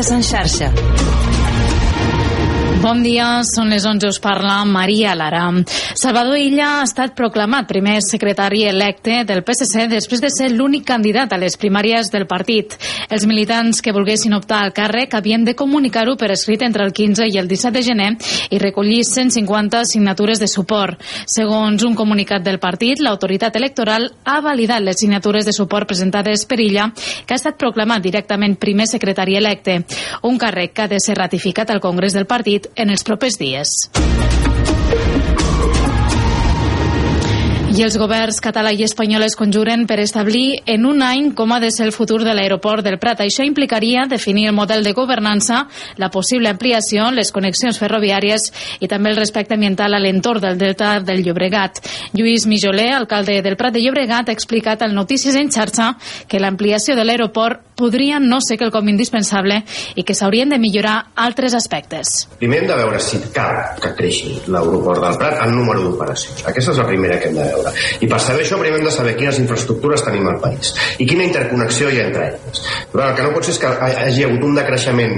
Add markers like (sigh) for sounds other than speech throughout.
Notícies en xarxa. Bon dia, són les 11, us parla Maria Lara. Salvador Illa ha estat proclamat primer secretari electe del PSC després de ser l'únic candidat a les primàries del partit. Els militants que volguessin optar al càrrec havien de comunicar-ho per escrit entre el 15 i el 17 de gener i recollir 150 signatures de suport. Segons un comunicat del partit, l'autoritat electoral ha validat les signatures de suport presentades per Illa, que ha estat proclamat directament primer secretari electe, un càrrec que ha de ser ratificat al Congrés del partit en els propers dies. I els governs català i espanyol es conjuren per establir en un any com ha de ser el futur de l'aeroport del Prat. Això implicaria definir el model de governança, la possible ampliació, les connexions ferroviàries i també el respecte ambiental a l'entorn del delta del Llobregat. Lluís Mijoler, alcalde del Prat de Llobregat, ha explicat al Notícies en xarxa que l'ampliació de l'aeroport podria no ser quelcom indispensable i que s'haurien de millorar altres aspectes. Primer hem de veure si cal que creixi l'aeroport del Prat en número d'operacions. Aquesta és la primera que hem de veure. I per saber això primer hem de saber quines infraestructures tenim al país i quina interconnexió hi ha entre elles. Però el que no pot ser és que hagi hagut un decreixement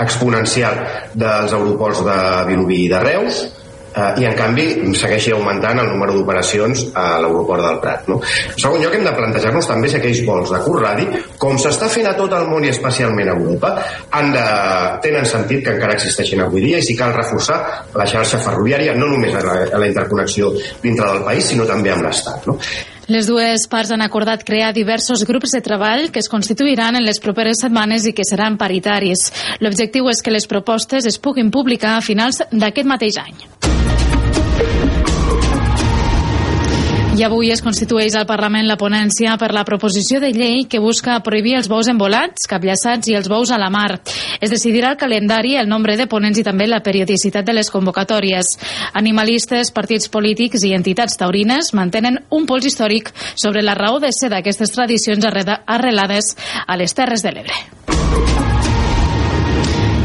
exponencial dels aeroports de Vilobí i de Reus eh, i en canvi segueixi augmentant el número d'operacions a l'aeroport del Prat no? en segon lloc hem de plantejar-nos també si aquells vols de curt radi com s'està fent a tot el món i especialment a Europa han de, tenen sentit que encara existeixin avui dia i si cal reforçar la xarxa ferroviària no només a la, a la interconnexió dintre del país sinó també amb l'Estat no? Les dues parts han acordat crear diversos grups de treball que es constituiran en les properes setmanes i que seran paritaris. L'objectiu és que les propostes es puguin publicar a finals d'aquest mateix any. I avui es constitueix al Parlament la ponència per la proposició de llei que busca prohibir els bous embolats, capllaçats i els bous a la mar. Es decidirà el calendari, el nombre de ponents i també la periodicitat de les convocatòries. Animalistes, partits polítics i entitats taurines mantenen un pols històric sobre la raó de ser d'aquestes tradicions arrelades a les Terres de l'Ebre.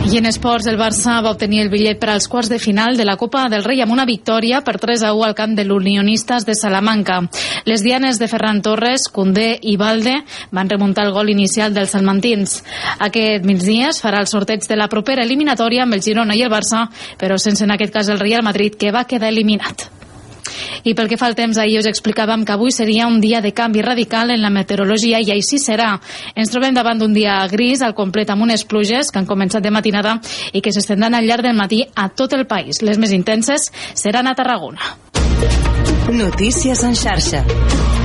I en esports, el Barça va obtenir el bitllet per als quarts de final de la Copa del Rei amb una victòria per 3 a 1 al camp de l'Unionistes de Salamanca. Les dianes de Ferran Torres, Condé i Valde van remuntar el gol inicial dels salmantins. Aquest migdia es farà el sorteig de la propera eliminatòria amb el Girona i el Barça, però sense en aquest cas el Real Madrid, que va quedar eliminat. I pel que fa al temps, ahir us explicàvem que avui seria un dia de canvi radical en la meteorologia i així serà. Ens trobem davant d'un dia gris al complet amb unes pluges que han començat de matinada i que s'estendran al llarg del matí a tot el país. Les més intenses seran a Tarragona. Notícies en xarxa.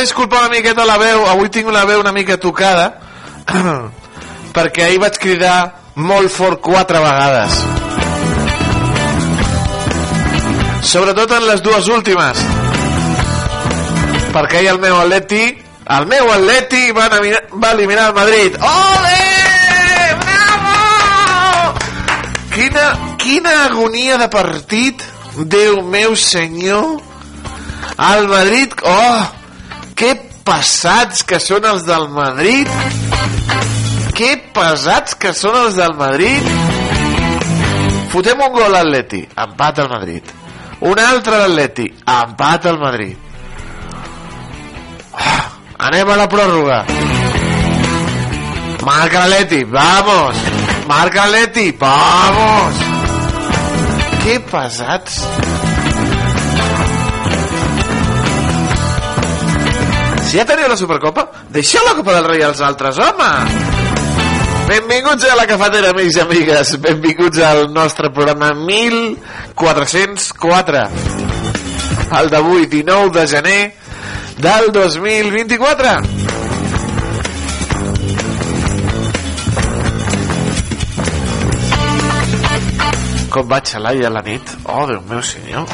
Disculpar una miqueta la veu, avui tinc una veu una mica tocada, (clears throat) perquè ahir vaig cridar molt fort quatre vegades. Sobretot en les dues últimes. Perquè ahir el meu atleti, el meu atleti va, eliminar, va eliminar el Madrid. Ole! Bravo! Quina, quina agonia de partit, Déu meu senyor. El Madrid, oh, que passats que són els del Madrid. Que pesats que són els del Madrid. Fotem un gol a l'Atleti, empat al Madrid. Un altre a l'Atleti, empat al Madrid. Ah, anem a la pròrroga. Marca l'Atleti, vamos. Marca l'Atleti, vamos. Que pesats. Si ja teniu la Supercopa, deixeu la Copa del Rei als altres, home! Benvinguts a la cafetera, amics i amigues. Benvinguts al nostre programa 1404. El d'avui, 19 de gener del 2024. Com vaig a l'aia a la nit? Oh, Déu meu senyor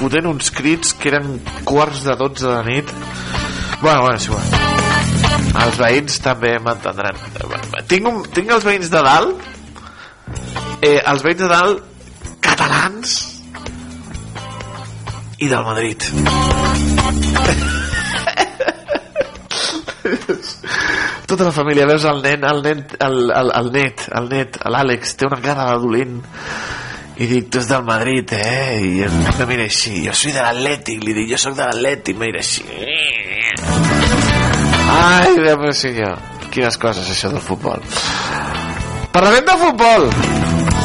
fotent uns crits que eren quarts de 12 de la nit bueno, bueno, sí, bueno. els veïns també m'entendran. Tinc, un, tinc els veïns de dalt. Eh, els veïns de dalt catalans i del Madrid. (laughs) Tota la família veus el nen el, nen, el, el, el net el net, l'Àlex, té una cara de dolent i dic, tu ets del Madrid eh? i em me mira així jo soy de l'Atlètic, li dic, jo sóc de l'Atlètic. Me mira així. Ai, Déu meu senyor. Quines coses això del futbol. Parlarem de futbol.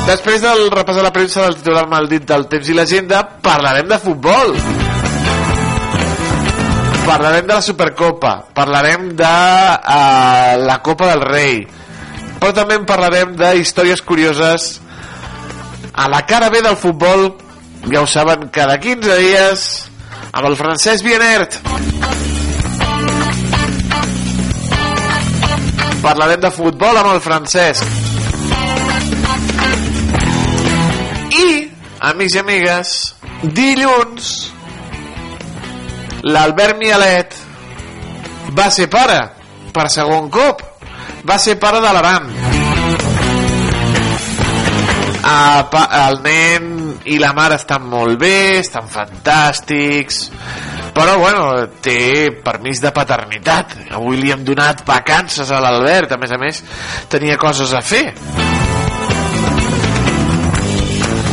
Després del repàs de la premsa del titular maldit del temps i l'agenda parlarem de futbol. Parlarem de la Supercopa, parlarem de uh, la Copa del Rei, però també en parlarem de històries curioses a la cara B del futbol, ja ho saben, cada 15 dies, amb el francès Bienert. Parlarem de futbol amb el francès. I, amics i amigues, dilluns l'Albert Mialet va ser pare per segon cop va ser pare de l'Aram el nen i la mare estan molt bé estan fantàstics. Però bueno, té permís de paternitat. Avui li hem donat vacances a l'Albert. A més a més tenia coses a fer.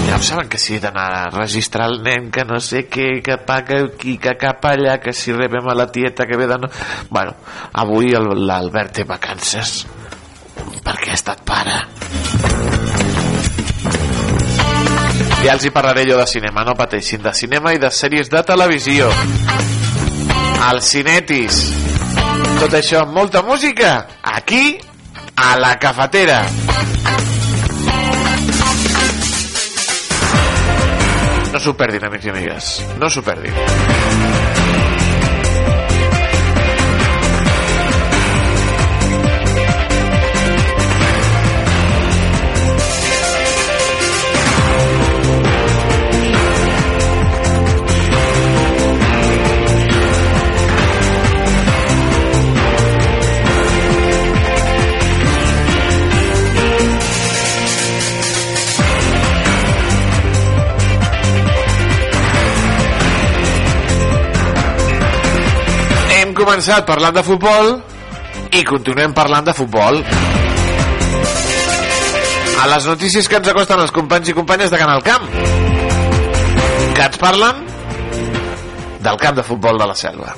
Ja ho saben que si he d'anar a registrar el nen que no sé què, que paga aquí, que cap allà, que si rebem a la tieta que ve de... No... Bueno, avui l'Albert té vacances. Perquè ha estat pare. Ja els hi parlaré jo de cinema, no pateixin, de cinema i de sèries de televisió. Els cinetis. Tot això amb molta música, aquí, a la cafetera. No s'ho perdin, amics i amigues. No s'ho perdin. Començat parlant de futbol i continuem parlant de futbol. A les notícies que ens acosten els companys i companyes de Canal Camp que ens parlen del camp de futbol de la selva.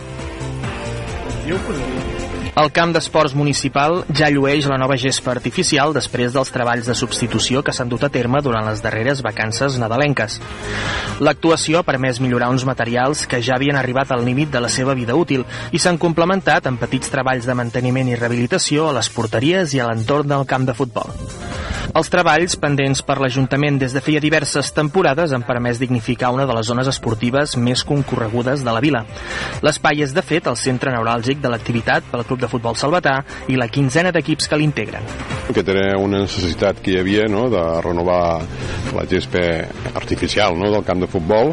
El camp d'esports municipal ja llueix la nova gespa artificial després dels treballs de substitució que s'han dut a terme durant les darreres vacances nadalenques. L'actuació ha permès millorar uns materials que ja havien arribat al límit de la seva vida útil i s'han complementat amb petits treballs de manteniment i rehabilitació a les porteries i a l'entorn del camp de futbol. Els treballs pendents per l'Ajuntament des de feia diverses temporades han permès dignificar una de les zones esportives més concorregudes de la vila. L'espai és, de fet, el centre neuràlgic de l'activitat pel Club de Futbol Salvatà i la quinzena d'equips que l'integren. Aquest era una necessitat que hi havia no? de renovar la gespa artificial no? del camp de futbol.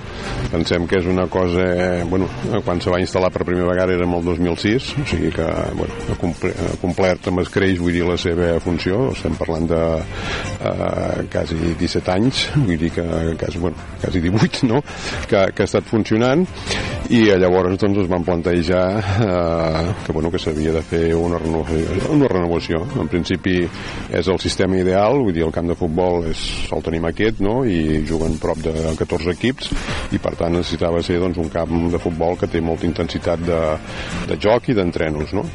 Pensem que és una cosa... Bueno, quan se va instal·lar per primera vegada era el 2006, o sigui que bueno, ha complert amb escreix, vull dir, la seva funció. Estem parlant de eh, quasi 17 anys, vull dir que quasi, bueno, quasi 18, no? que, que ha estat funcionant i llavors doncs, es van plantejar eh, que, bueno, que s'havia de fer una renovació, una renovació. En principi és el sistema ideal, vull dir, el camp de futbol és, el tenim aquest, no? i juguen prop de 14 equips, i per tant necessitava ser doncs, un camp de futbol que té molta intensitat de, de joc i d'entrenos, no?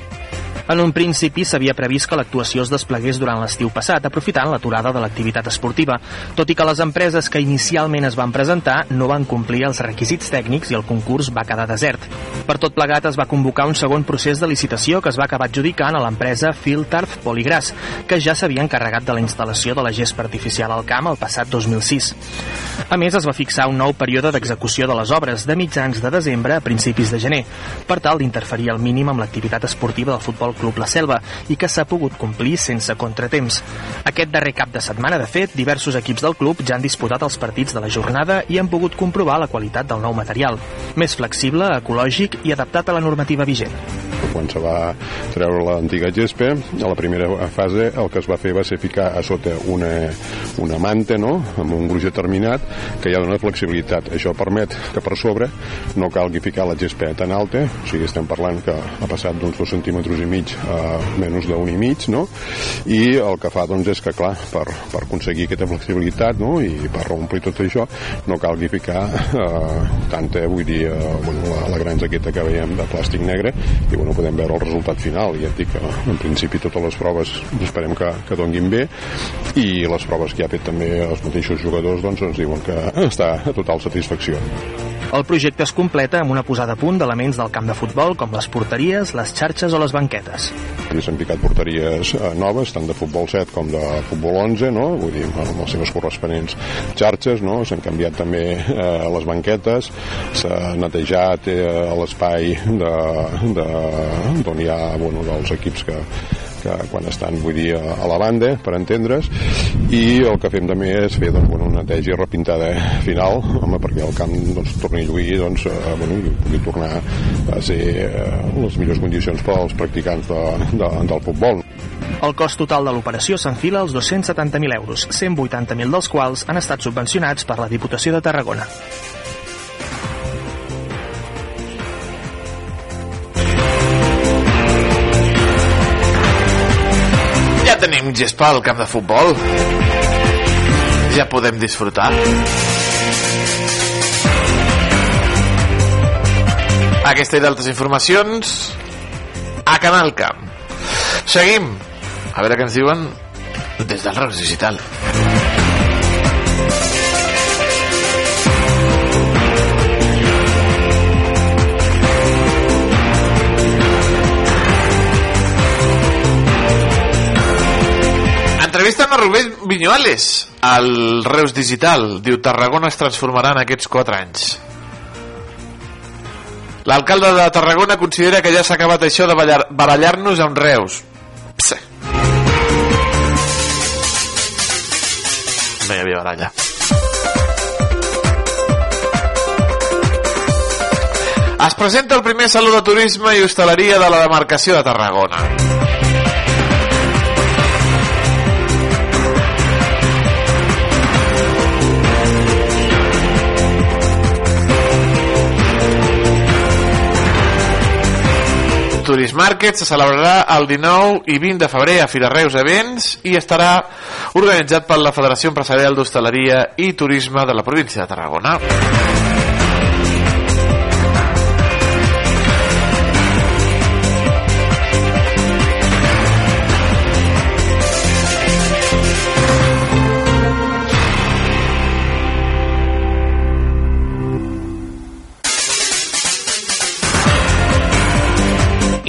En un principi s'havia previst que l'actuació es desplegués durant l'estiu passat, aprofitant l'aturada de l'activitat esportiva, tot i que les empreses que inicialment es van presentar no van complir els requisits tècnics i el concurs va quedar desert. Per tot plegat es va convocar un segon procés de licitació que es va acabar adjudicant a l'empresa Filtarth Poligras, que ja s'havia encarregat de la instal·lació de la gespa artificial al camp el passat 2006. A més, es va fixar un nou període d'execució de les obres de mitjans de desembre a principis de gener, per tal d'interferir al mínim amb l'activitat esportiva del futbol Club La Selva i que s'ha pogut complir sense contratemps. Aquest darrer cap de setmana, de fet, diversos equips del club ja han disputat els partits de la jornada i han pogut comprovar la qualitat del nou material, més flexible, ecològic i adaptat a la normativa vigent. Quan se va treure l'antiga gespa, a la primera fase el que es va fer va ser ficar a sota una, una manta, no?, amb un gruix determinat, que ja dona flexibilitat. Això permet que per sobre no calgui ficar la gespa tan alta, o sigui, estem parlant que ha passat d'uns dos centímetres i mig a menys d'un i mig, no?, i el que fa, doncs, és que, clar, per, per aconseguir aquesta flexibilitat, no?, i per reomplir tot això, no calgui ficar eh, tanta, vull dir, eh, bueno, la, la granja aquesta que veiem de plàstic negre, i, bueno, podem veure el resultat final, i ja et dic que, en principi, totes les proves esperem que, que donguin bé, i les proves que ha fet també els mateixos jugadors, doncs, ens diuen que està a total satisfacció. El projecte es completa amb una posada a punt d'elements del camp de futbol com les porteries, les xarxes o les banquetes. S'han picat porteries eh, noves, tant de futbol 7 com de futbol 11, no? vull dir, amb les seves corresponents xarxes, no? s'han canviat també eh, les banquetes, s'ha netejat eh, l'espai d'on hi ha bueno, dels equips que, que quan estan, vull dir, a la banda, per entendre's, i el que fem també és fer doncs, bueno, una neteja repintada final, home, perquè el camp doncs, torni a lluir doncs, eh, bueno, i pugui tornar a ser eh, les millors condicions per als practicants de, de, del futbol. El cost total de l'operació s'enfila als 270.000 euros, 180.000 dels quals han estat subvencionats per la Diputació de Tarragona. Gespa al camp de futbol. Ja podem disfrutar. Aquesta i d'altres informacions a Canal Camp. Seguim. A veure què ens diuen des del Reus Digital. A Rubén Viñuales al Reus Digital. Diu, Tarragona es transformarà en aquests 4 anys. L'alcalde de Tarragona considera que ja s'ha acabat això de barallar-nos amb Reus. Pse. No hi havia baralla. Es presenta el primer Saló de Turisme i Hostaleria de la demarcació de Tarragona. Tourist Market se celebrarà el 19 i 20 de febrer a Fira Reus Events i estarà organitzat per la Federació Empresarial d'Hostaleria i Turisme de la província de Tarragona.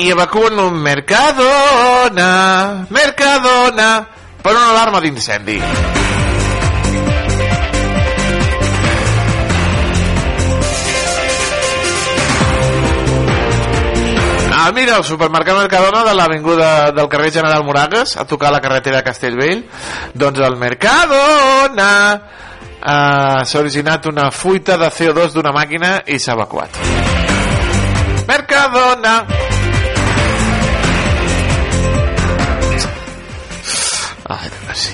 I evacuen un Mercadona, Mercadona, per una alarma d'incendi. Ah, mira, el supermercat Mercadona de l'avinguda del carrer General Moragas, a tocar la carretera de Castellvell. Doncs el Mercadona eh, s'ha originat una fuita de CO2 d'una màquina i s'ha evacuat. Mercadona! Ai, que sí.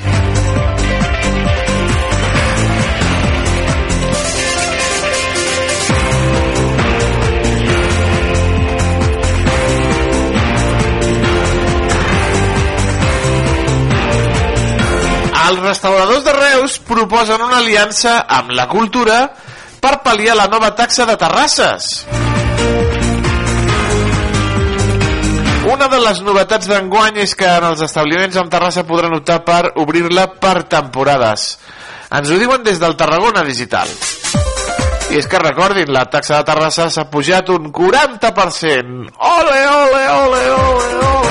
Els restauradors de Reus proposen una aliança amb la cultura per pal·liar la nova taxa de terrasses. Una de les novetats d'enguany és que en els establiments amb terrassa podran optar per obrir-la per temporades. Ens ho diuen des del Tarragona Digital. I és que recordin, la taxa de terrassa s'ha pujat un 40%. Ole, ole, ole, ole, ole.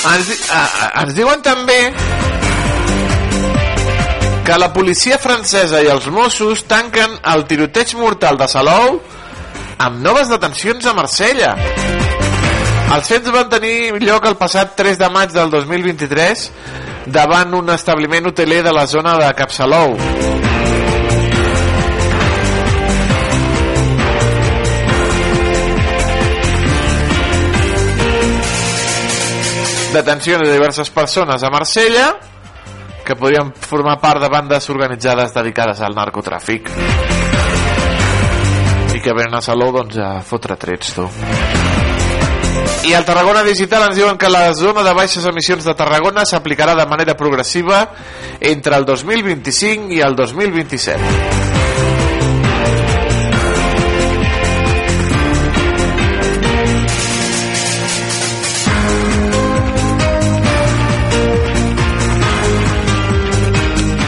Ens, a, ens diuen també que la policia francesa i els Mossos tanquen el tiroteig mortal de Salou amb noves detencions a Marsella. Els fets van tenir lloc el passat 3 de maig del 2023 davant un establiment hoteler de la zona de Capsalou. Detencions de diverses persones a Marsella que podrien formar part de bandes organitzades dedicades al narcotràfic. I que venen a Salou doncs, a fotre trets tu. I al Tarragona Digital ens diuen que la zona de baixes emissions de Tarragona s'aplicarà de manera progressiva entre el 2025 i el 2027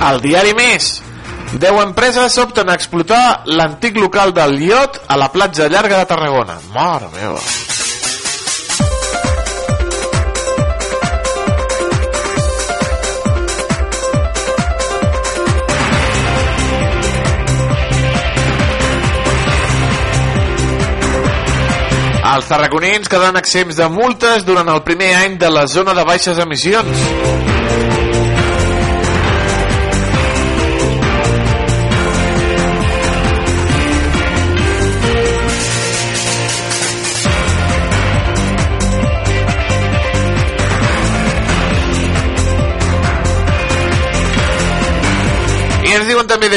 El diari Més. 10 empreses opten a explotar l'antic local del Iot a la platja llarga de Tarragona. Mare meva. Els tarraconins quedaran exempts de multes durant el primer any de la zona de baixes emissions.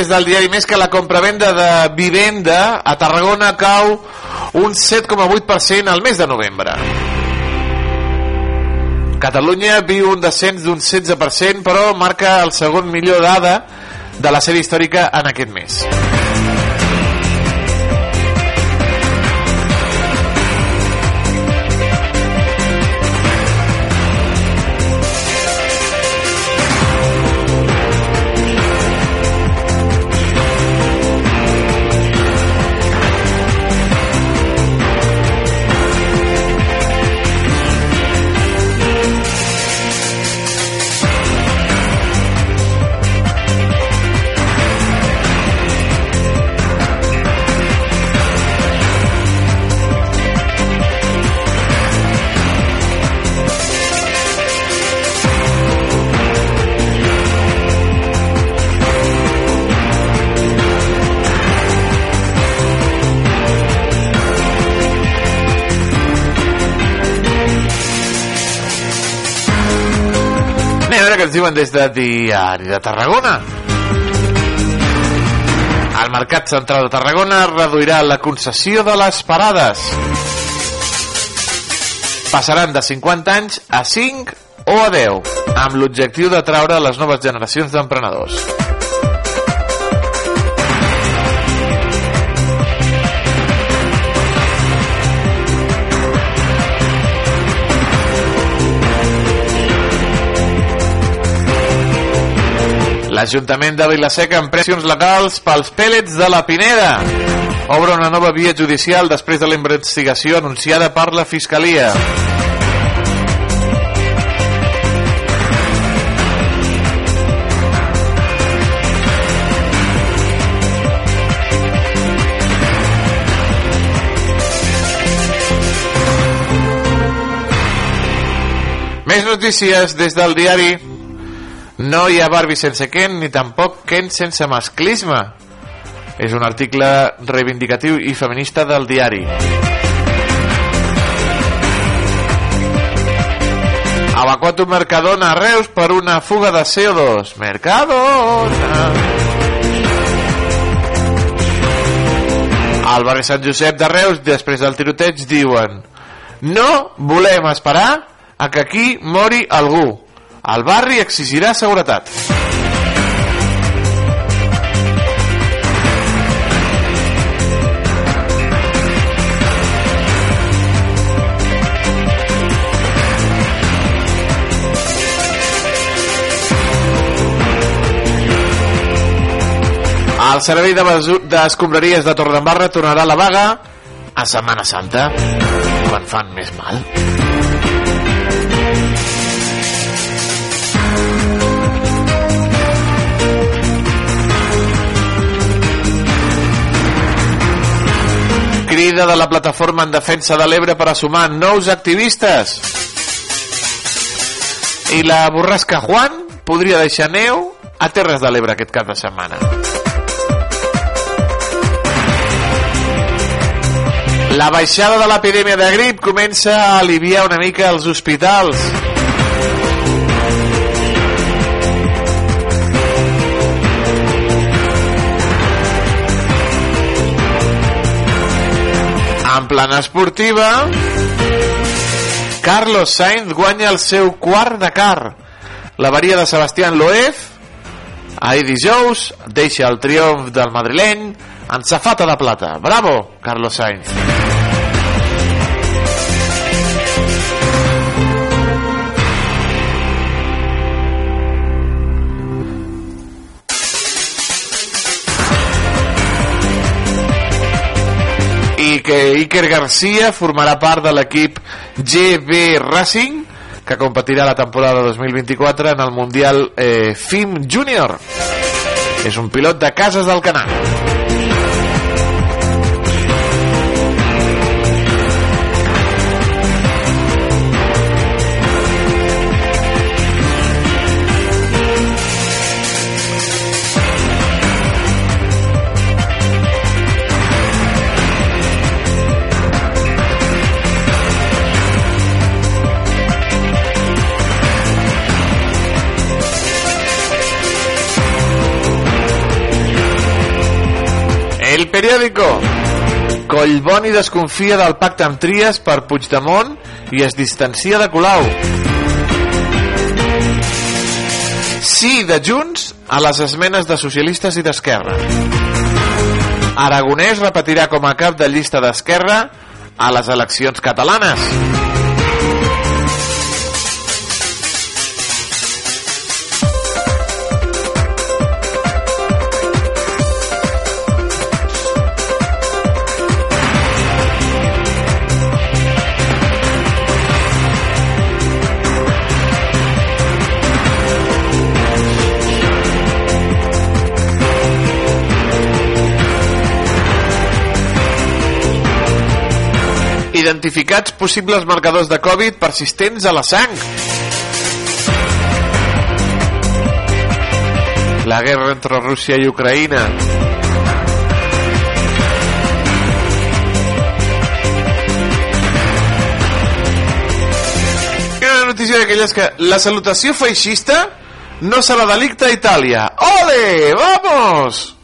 Des del diari Més que la compravenda de vivenda a Tarragona cau un 7,8% al mes de novembre. Catalunya viu un descens d'un 16%, però marca el segon millor dada de la sèrie històrica en aquest mes. Anem a veure què ens diuen des de Diari de Tarragona. El Mercat Central de Tarragona reduirà la concessió de les parades. Passaran de 50 anys a 5 o a 10, amb l'objectiu d'atraure les noves generacions d'emprenedors. L'Ajuntament de Vilaseca amb pressions legals pels pèl·lets de la Pineda. Obre una nova via judicial després de la investigació anunciada per la Fiscalia. Més notícies des del diari no hi ha Barbie sense Ken ni tampoc Ken sense masclisme. És un article reivindicatiu i feminista del diari. Evacuat un Mercadona a Reus per una fuga de CO2. Mercadona! Al barri Sant Josep de Reus, després del tiroteig, diuen No volem esperar a que aquí mori algú. El barri exigirà seguretat. El servei de d'escombraries de Torredembarra tornarà a la vaga a Setmana Santa, quan fan més mal. Crida de la plataforma en defensa de l'Ebre per a sumar nous activistes. I la borrasca Juan podria deixar neu a Terres de l'Ebre aquest cap de setmana. La baixada de l'epidèmia de grip comença a aliviar una mica els hospitals. En plana esportiva, Carlos Sainz guanya el seu quart Dakar. La varia de Sebastián Loeb, ahir dijous, deixa el triomf del madrileny en safata de plata. Bravo, Carlos Sainz. Que Iker Garcia formarà part de l'equip GB Racing que competirà la temporada 2024 en el Mundial eh, FIM Junior és un pilot de Cases del Canà periòdico Collboni desconfia del pacte amb Trias per Puigdemont i es distancia de Colau. Sí de Junts a les esmenes de socialistes i d'Esquerra. Aragonès repetirà com a cap de llista d'Esquerra a les eleccions catalanes. Identificats possibles marcadors de Covid persistents a la sang. La guerra entre Rússia i Ucraïna. Notícia d'aquelles que la salutació feixista no serà delicte a Itàlia. Ole, vamos!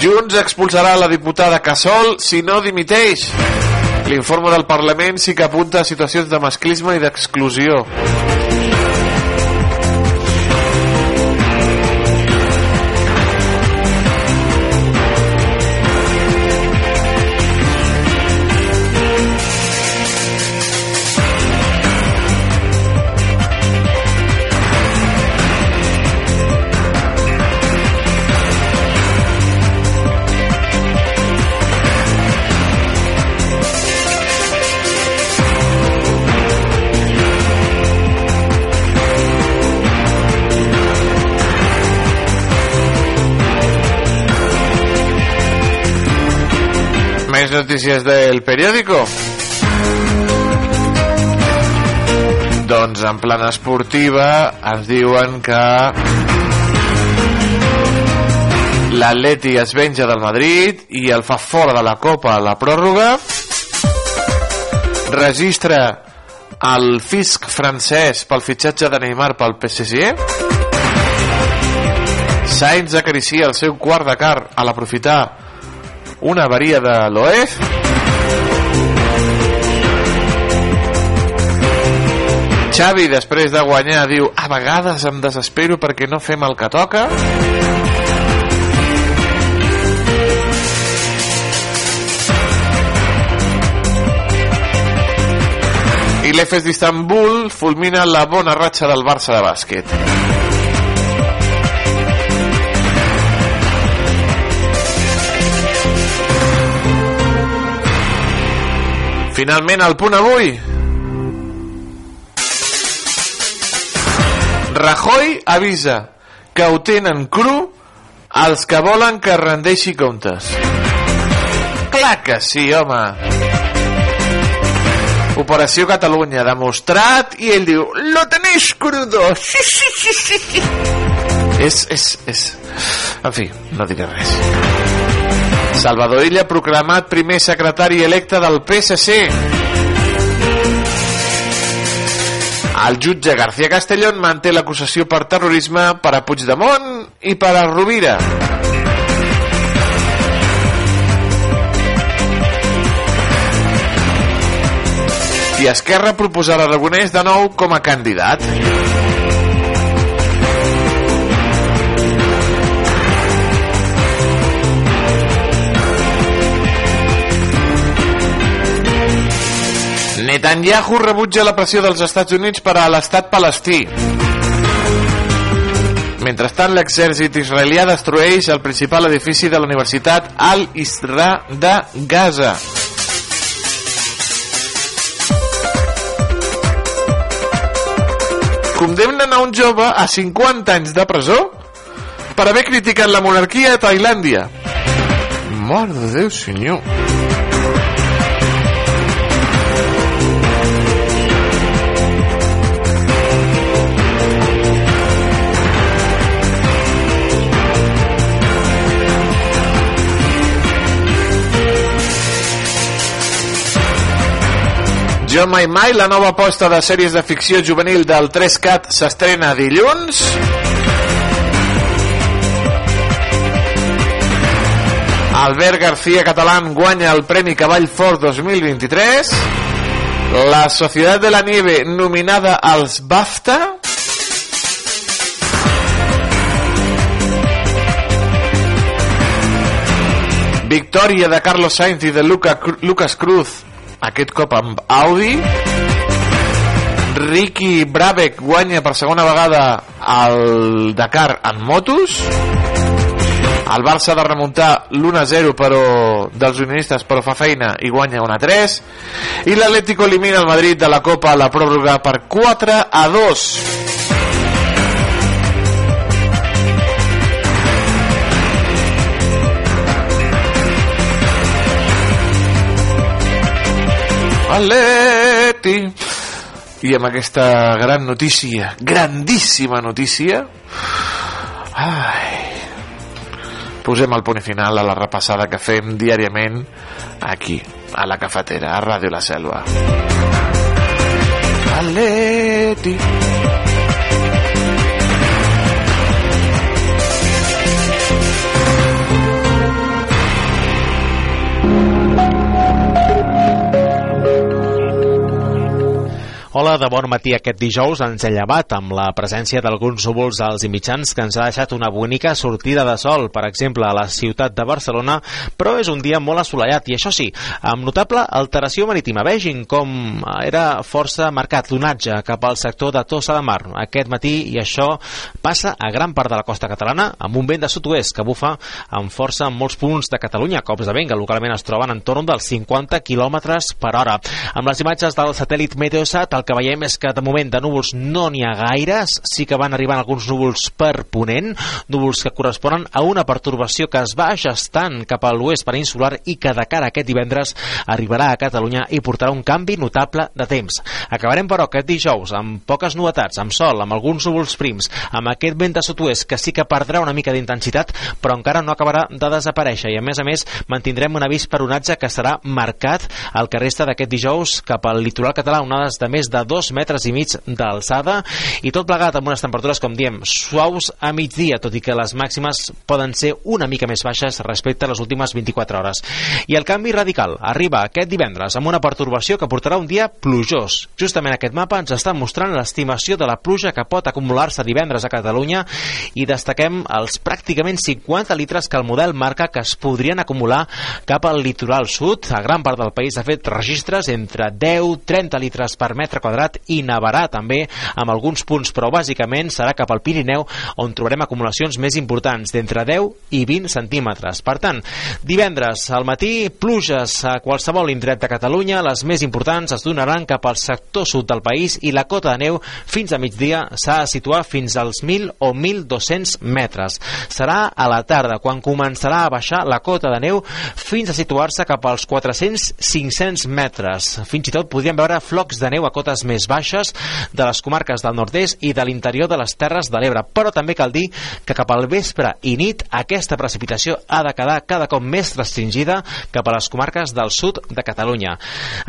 Junts expulsarà la diputada Casol si no dimiteix. L'informe del Parlament sí que apunta a situacions de masclisme i d'exclusió. Més notícies del periòdico. Doncs en plana esportiva ens diuen que l'Atleti es venja del Madrid i el fa fora de la Copa a la pròrroga registra el fisc francès pel fitxatge de Neymar pel PSG Sainz acaricia el seu quart de car a l'aprofitar una avaria de l'OEF Xavi després de guanyar diu a vegades em desespero perquè no fem el que toca. I l'Efes d'Istanbul fulmina la bona ratxa del Barça de bàsquet Finalment, el punt avui. Rajoy avisa que ho tenen cru els que volen que rendeixi comptes. Clar que sí, home. Operació Catalunya demostrat i ell diu lo tenéis crudo sí, sí, sí, sí. és, és, és en fi, no diré res Salvador Illa proclamat primer secretari electe del PSC el jutge García Castellón manté l'acusació per terrorisme per a Puigdemont i per a Rovira i Esquerra proposarà Aragonès de nou com a candidat. Netanyahu rebutja la pressió dels Estats Units per a l'estat palestí. Mentrestant, l'exèrcit israelià destrueix el principal edifici de la Universitat Al-Isra de Gaza. condemnen a un jove a 50 anys de presó per haver criticat la monarquia a Tailàndia. Mare de Déu, senyor. Jo Mai Mai, la nova aposta de sèries de ficció juvenil del 3CAT s'estrena dilluns. Albert García Catalán guanya el Premi Cavall Fort 2023. La Societat de la Nieve nominada als BAFTA. Victòria de Carlos Sainz i de Luca, Lucas Cruz aquest cop amb Audi. Ricky Brabeck guanya per segona vegada el Dakar en motos. El Barça ha de remuntar l'1-0 però dels unionistes però fa feina i guanya 1-3 i l'Atlético elimina el Madrid de la Copa a la pròrroga per 4 a 2 Atleti i amb aquesta gran notícia grandíssima notícia ai, posem el punt final a la repassada que fem diàriament aquí, a la cafetera a Ràdio La Selva. Atleti Hola, de bon matí aquest dijous ens he llevat amb la presència d'alguns núvols als mitjans que ens ha deixat una bonica sortida de sol, per exemple, a la ciutat de Barcelona, però és un dia molt assolellat i això sí, amb notable alteració marítima. Vegin com era força marcat l'onatge cap al sector de Tossa de Mar aquest matí i això passa a gran part de la costa catalana amb un vent de sud-oest que bufa amb força en molts punts de Catalunya. Cops de vent que localment es troben en torn dels 50 km per hora. Amb les imatges del satèl·lit Meteosat el que veiem és que de moment de núvols no n'hi ha gaires, sí que van arribant alguns núvols per ponent, núvols que corresponen a una pertorbació que es va gestant cap a l'oest peninsular i que de cara a aquest divendres arribarà a Catalunya i portarà un canvi notable de temps. Acabarem però aquest dijous amb poques novetats, amb sol, amb alguns núvols prims, amb aquest vent de sud-oest que sí que perdrà una mica d'intensitat però encara no acabarà de desaparèixer i a més a més mantindrem un avís per onatge que serà marcat el que resta d'aquest dijous cap al litoral català, onades de més de dos metres i mig d'alçada i tot plegat amb unes temperatures, com diem, suaus a migdia, tot i que les màximes poden ser una mica més baixes respecte a les últimes 24 hores. I el canvi radical arriba aquest divendres amb una pertorbació que portarà un dia plujós. Justament aquest mapa ens està mostrant l'estimació de la pluja que pot acumular-se divendres a Catalunya i destaquem els pràcticament 50 litres que el model marca que es podrien acumular cap al litoral sud. A gran part del país ha fet registres entre 10-30 litres per metre quadrat i nevarà també amb alguns punts, però bàsicament serà cap al Pirineu on trobarem acumulacions més importants d'entre 10 i 20 centímetres. Per tant, divendres al matí, pluges a qualsevol indret de Catalunya, les més importants es donaran cap al sector sud del país i la cota de neu fins a migdia s'ha de situar fins als 1.000 o 1.200 metres. Serà a la tarda quan començarà a baixar la cota de neu fins a situar-se cap als 400-500 metres. Fins i tot podríem veure flocs de neu a cotes més baixes de les comarques del nord-est i de l'interior de les Terres de l'Ebre. Però també cal dir que cap al vespre i nit aquesta precipitació ha de quedar cada cop més restringida cap a les comarques del sud de Catalunya.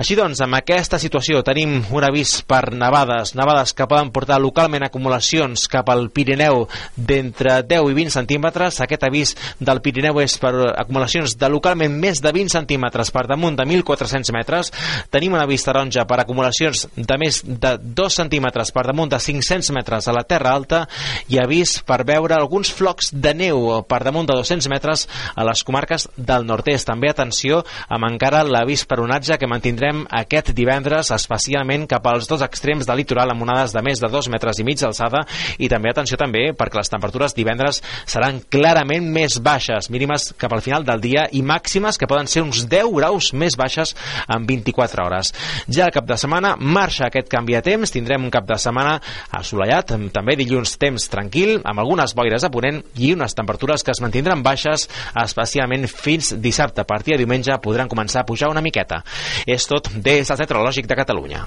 Així doncs, amb aquesta situació tenim un avís per nevades, nevades que poden portar localment acumulacions cap al Pirineu d'entre 10 i 20 centímetres. Aquest avís del Pirineu és per acumulacions de localment més de 20 centímetres per damunt de 1.400 metres. Tenim un avís taronja per acumulacions de més de 2 centímetres per damunt de 500 metres a la Terra Alta i avís per veure alguns flocs de neu per damunt de 200 metres a les comarques del nord-est. També atenció amb encara l'avís per onatge que mantindrem aquest divendres, especialment cap als dos extrems del litoral amb onades de més de 2 metres i mig d'alçada i també atenció també perquè les temperatures divendres seran clarament més baixes, mínimes cap al final del dia i màximes que poden ser uns 10 graus més baixes en 24 hores. Ja el cap de setmana marxa aquest canvi de temps, tindrem un cap de setmana assolellat, també dilluns temps tranquil, amb algunes boires a ponent i unes temperatures que es mantindran baixes, especialment fins dissabte. A partir de diumenge podran començar a pujar una miqueta. És tot des del Tetrològic de Catalunya.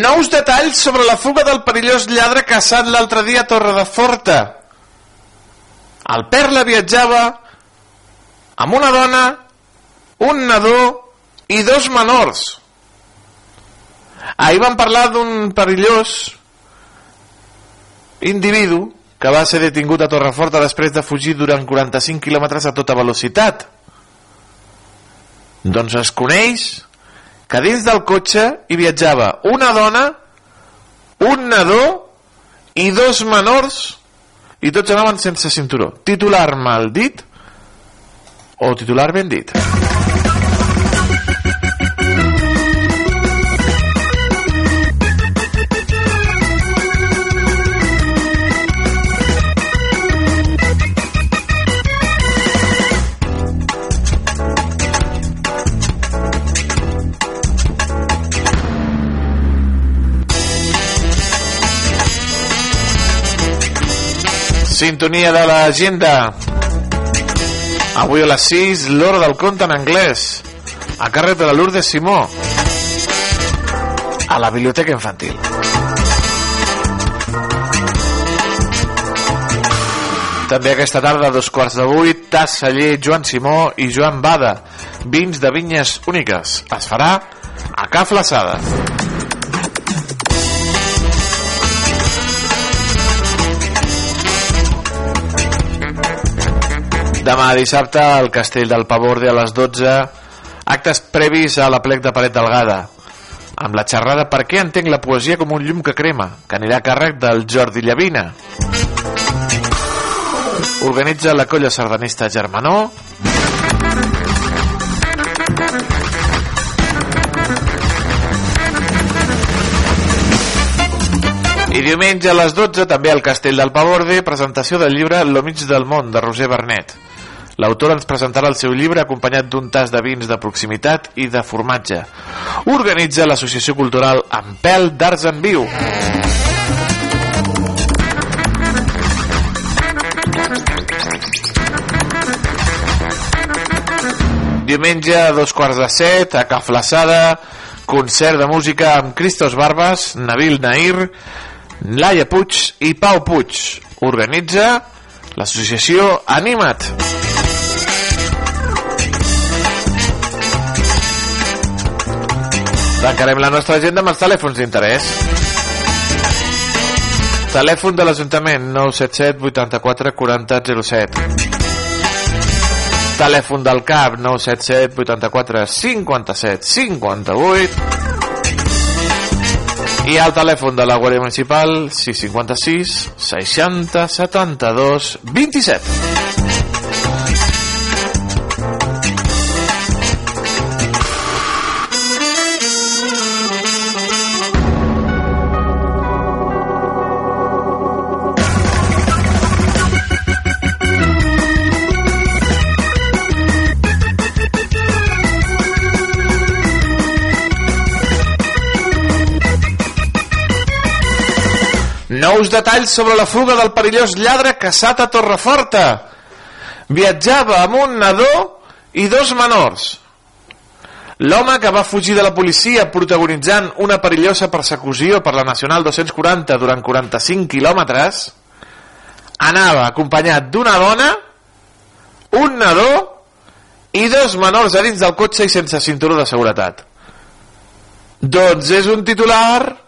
Nous detalls sobre la fuga del perillós lladre caçat l'altre dia a Torre de Forta. El Perla viatjava amb una dona, un nadó i dos menors. Ahir vam parlar d'un perillós individu que va ser detingut a Torreforta després de fugir durant 45 quilòmetres a tota velocitat. Doncs es coneix que dins del cotxe hi viatjava una dona, un nadó i dos menors i tots anaven sense cinturó. Titular mal dit o titular ben dit. Sintonia de l'agenda. Avui a les 6, l'hora del conte en anglès. A càrrec de la Lourdes Simó. A la biblioteca infantil. També aquesta tarda, a dos quarts de vuit, Tas Celler, Joan Simó i Joan Bada. Vins de vinyes úniques. Es farà a Ca Flaçada. Demà dissabte al Castell del Pavorde a les 12 actes previs a la plec de Paret Delgada. Amb la xerrada Per què entenc la poesia com un llum que crema que anirà a càrrec del Jordi Llavina? Organitza la colla sardanista Germanó. I diumenge a les 12 també al Castell del Pavorde presentació del llibre Lo mig del món de Roger Bernet. L'autor ens presentarà el seu llibre acompanyat d'un tas de vins de proximitat i de formatge. Organitza l'Associació Cultural Ampel d'Arts en Viu. Diumenge a dos quarts de set a Ca Flaçada concert de música amb Cristos Barbas, Nabil Nair, Laia Puig i Pau Puig. Organitza l'associació Anima't. Tancarem la nostra agenda amb els telèfons d'interès. Telèfon de l'Ajuntament 977 84 40 07. telèfon del CAP 977 84 57 58 i el telèfon de la Guàrdia Municipal 656 60 72 27 Nous detalls sobre la fuga del perillós lladre caçat a Torreforta. Viatjava amb un nadó i dos menors. L'home que va fugir de la policia protagonitzant una perillosa persecució per la Nacional 240 durant 45 quilòmetres anava acompanyat d'una dona, un nadó i dos menors a dins del cotxe i sense cinturó de seguretat. Doncs és un titular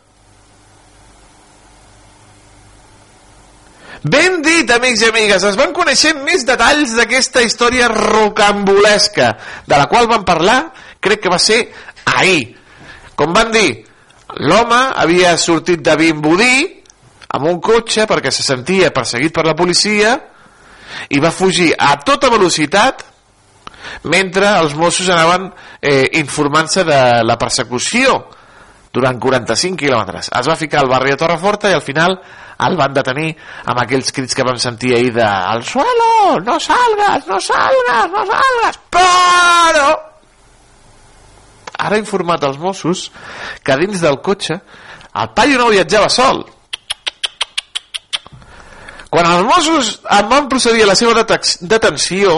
Ben dit, amics i amigues, es van coneixent més detalls d'aquesta història rocambolesca, de la qual van parlar, crec que va ser ahir. Com van dir, l'home havia sortit de Vimbodí amb un cotxe perquè se sentia perseguit per la policia i va fugir a tota velocitat mentre els Mossos anaven eh, informant-se de la persecució durant 45 quilòmetres. Es va ficar al barri de Torreforta i al final el van detenir amb aquells crits que vam sentir ahir de al suelo, no salgas, no salgas, no salgas, però ara ha informat als Mossos que dins del cotxe el paio no viatjava sol. Quan els Mossos en van procedir a la seva detenció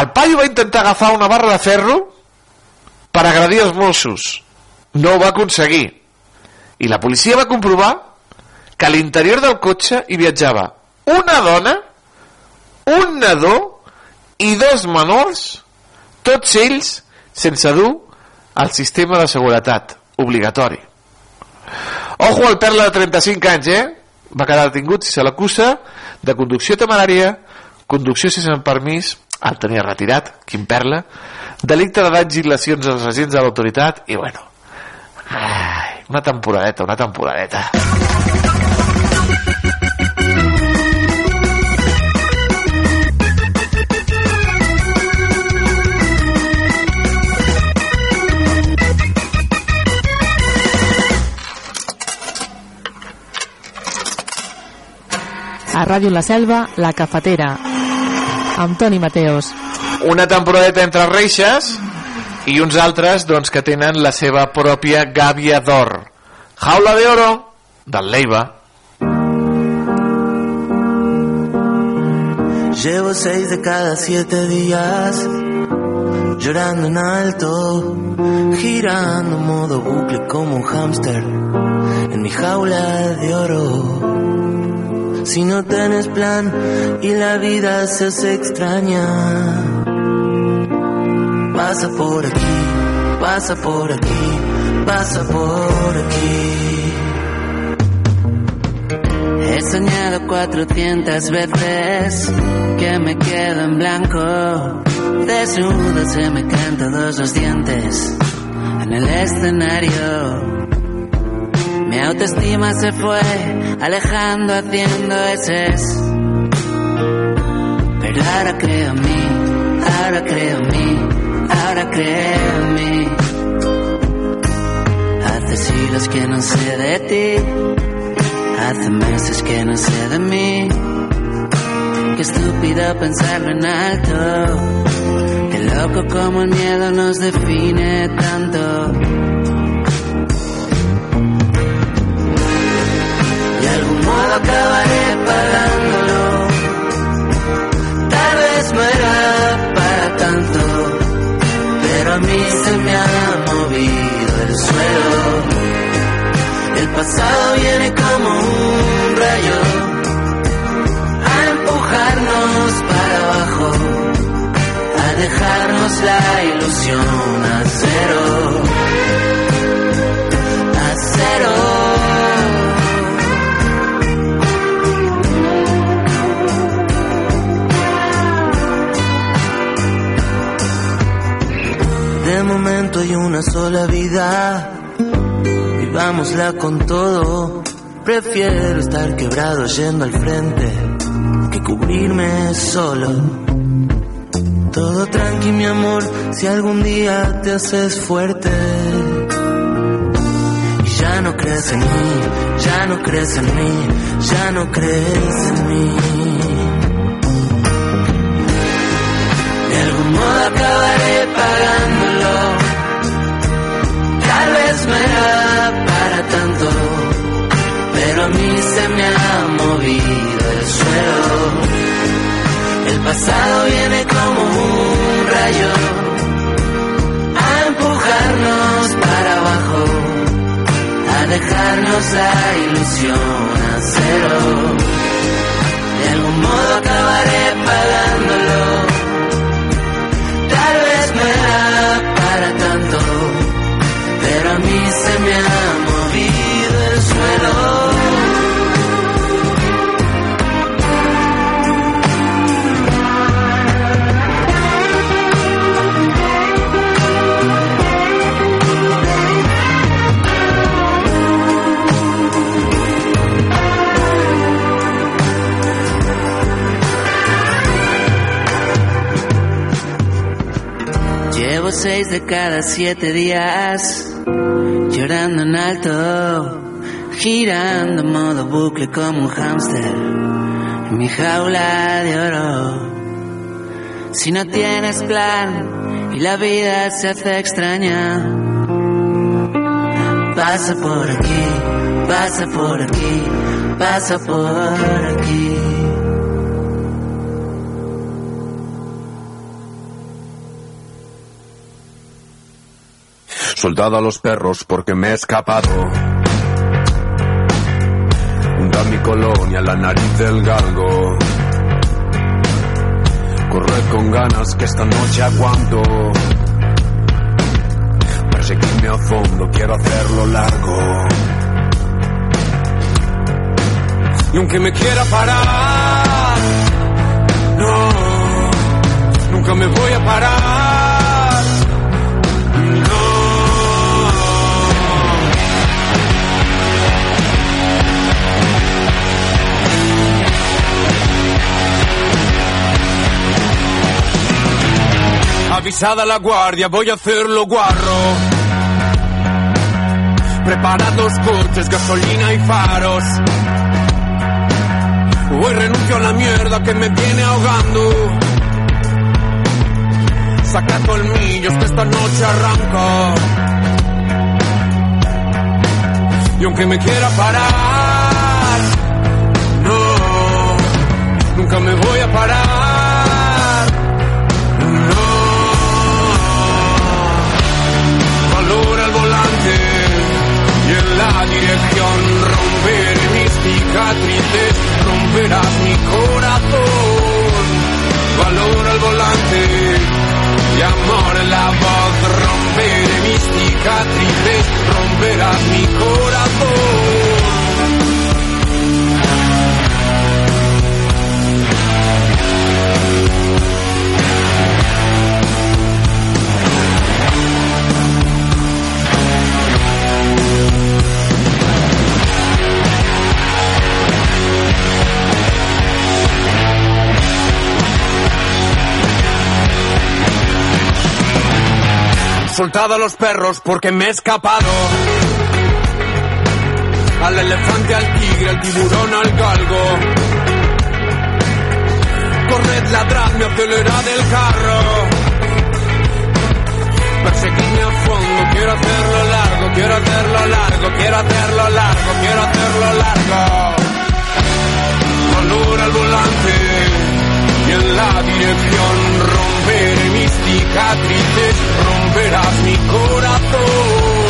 el paio va intentar agafar una barra de ferro agredir els Mossos no ho va aconseguir i la policia va comprovar que a l'interior del cotxe hi viatjava una dona, un nadó i dos menors, tots ells sense dur el sistema de seguretat obligatori. Ojo al perla de 35 anys, eh? Va quedar detingut si se l'acusa de conducció temerària, conducció sense permís, el tenia retirat, quin perla, delicte de danys i lesions als agents de l'autoritat i bueno, ai, una temporadeta, una temporadeta. A Ràdio La Selva, La Cafetera, amb Toni Mateos. Una temporadeta entre reixes i uns altres doncs, que tenen la seva pròpia gàbia d'or. Jaula de oro del Leiva. Llevo seis de cada siete días llorando en alto, girando modo bucle como un hámster en mi jaula de oro. Si no tienes plan y la vida se hace extraña, pasa por aquí, pasa por aquí, pasa por aquí. He soñado 400 veces que me quedo en blanco. Desnudo se me caen todos los dientes en el escenario. Mi autoestima se fue alejando haciendo eses. Pero ahora creo en mí, ahora creo en mí, ahora creo en mí. Hace siglos que no sé de ti, hace meses que no sé de mí. Qué estúpido pensarlo en alto, qué loco como el miedo nos define tanto. Acabaré pagándolo. Tal vez no era para tanto, pero a mí se me ha movido el suelo. El pasado viene como un rayo a empujarnos para abajo, a dejarnos la ilusión a cero. Una sola vida, vivámosla con todo. Prefiero estar quebrado yendo al frente que cubrirme solo. Todo tranqui, mi amor, si algún día te haces fuerte. Y ya no crees en mí, ya no crees en mí, ya no crees en mí. Pasado viene como un rayo a empujarnos para abajo, a dejarnos la ilusión a cero. De algún modo acabaré Seis de cada siete días llorando en alto, girando modo bucle como un hámster en mi jaula de oro. Si no tienes plan y la vida se hace extraña, pasa por aquí, pasa por aquí, pasa por aquí. Soltado a los perros porque me he escapado. Junto a mi colonia, la nariz del galgo. Corred con ganas que esta noche aguanto. Perseguirme a fondo, quiero hacerlo largo. Y aunque me quiera parar, no, nunca me voy a parar. Avisada la guardia, voy a hacerlo guarro. Preparados coches, gasolina y faros. Hoy renuncio a la mierda que me viene ahogando. Saca colmillos que esta noche arranco. Y aunque me quiera parar, no, nunca me voy a parar. La dirección romperé mis cicatrices, romperás mi corazón. Valora el volante y amor en la voz, romperé mis cicatrices, romperás mi corazón. Soltado a los perros porque me he escapado. Al elefante, al tigre, al tiburón, al galgo. Corred, ladradme, acelerad el carro. Perseguidme a fondo, quiero hacerlo largo, quiero hacerlo largo, quiero hacerlo largo, quiero hacerlo largo. Valora el volante la dirección romperé mis cicatrices, romperás mi corazón.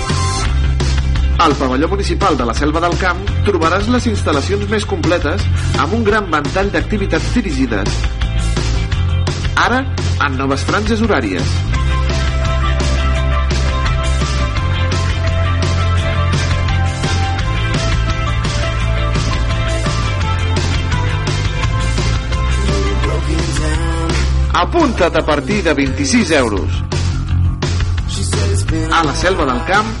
Al pavelló municipal de la Selva del Camp trobaràs les instal·lacions més completes amb un gran ventall d'activitats dirigides. Ara, en noves franges horàries. Apunta't a partir de 26 euros. A la Selva del Camp,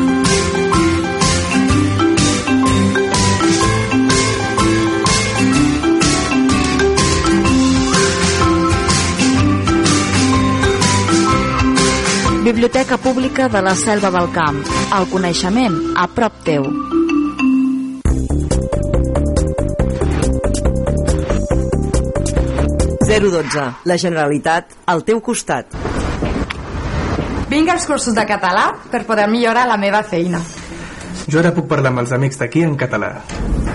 Biblioteca Pública de la Selva del Camp. El coneixement a prop teu. La Generalitat al teu costat. Vinc als cursos de català per poder millorar la meva feina. Jo ara puc parlar amb els amics d'aquí en català.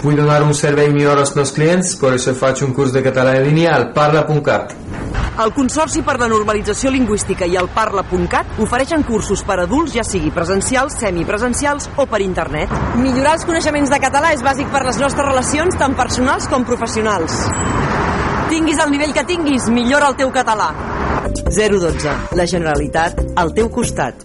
Vull donar un servei millor als meus clients, per això faig un curs de català en línia al parla.cat. El Consorci per la Normalització Lingüística i el Parla.cat ofereixen cursos per adults, ja sigui presencials, semipresencials o per internet. Millorar els coneixements de català és bàsic per les nostres relacions, tant personals com professionals. Tinguis el nivell que tinguis, millora el teu català. 012. La Generalitat al teu costat.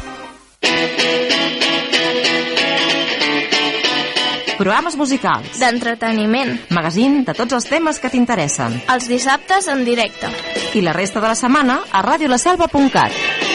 Programes musicals, d'entreteniment, magazín de tots els temes que t'interessen. els dissabtes en directe. I la resta de la setmana a radiolaselva.cat.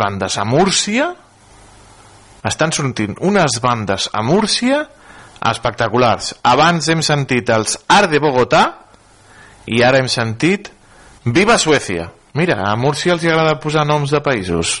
bandes a Múrcia estan sortint unes bandes a Múrcia espectaculars. Abans hem sentit els Art de Bogotà i ara hem sentit Viva Suècia mira, a Múrcia els agrada posar noms de països.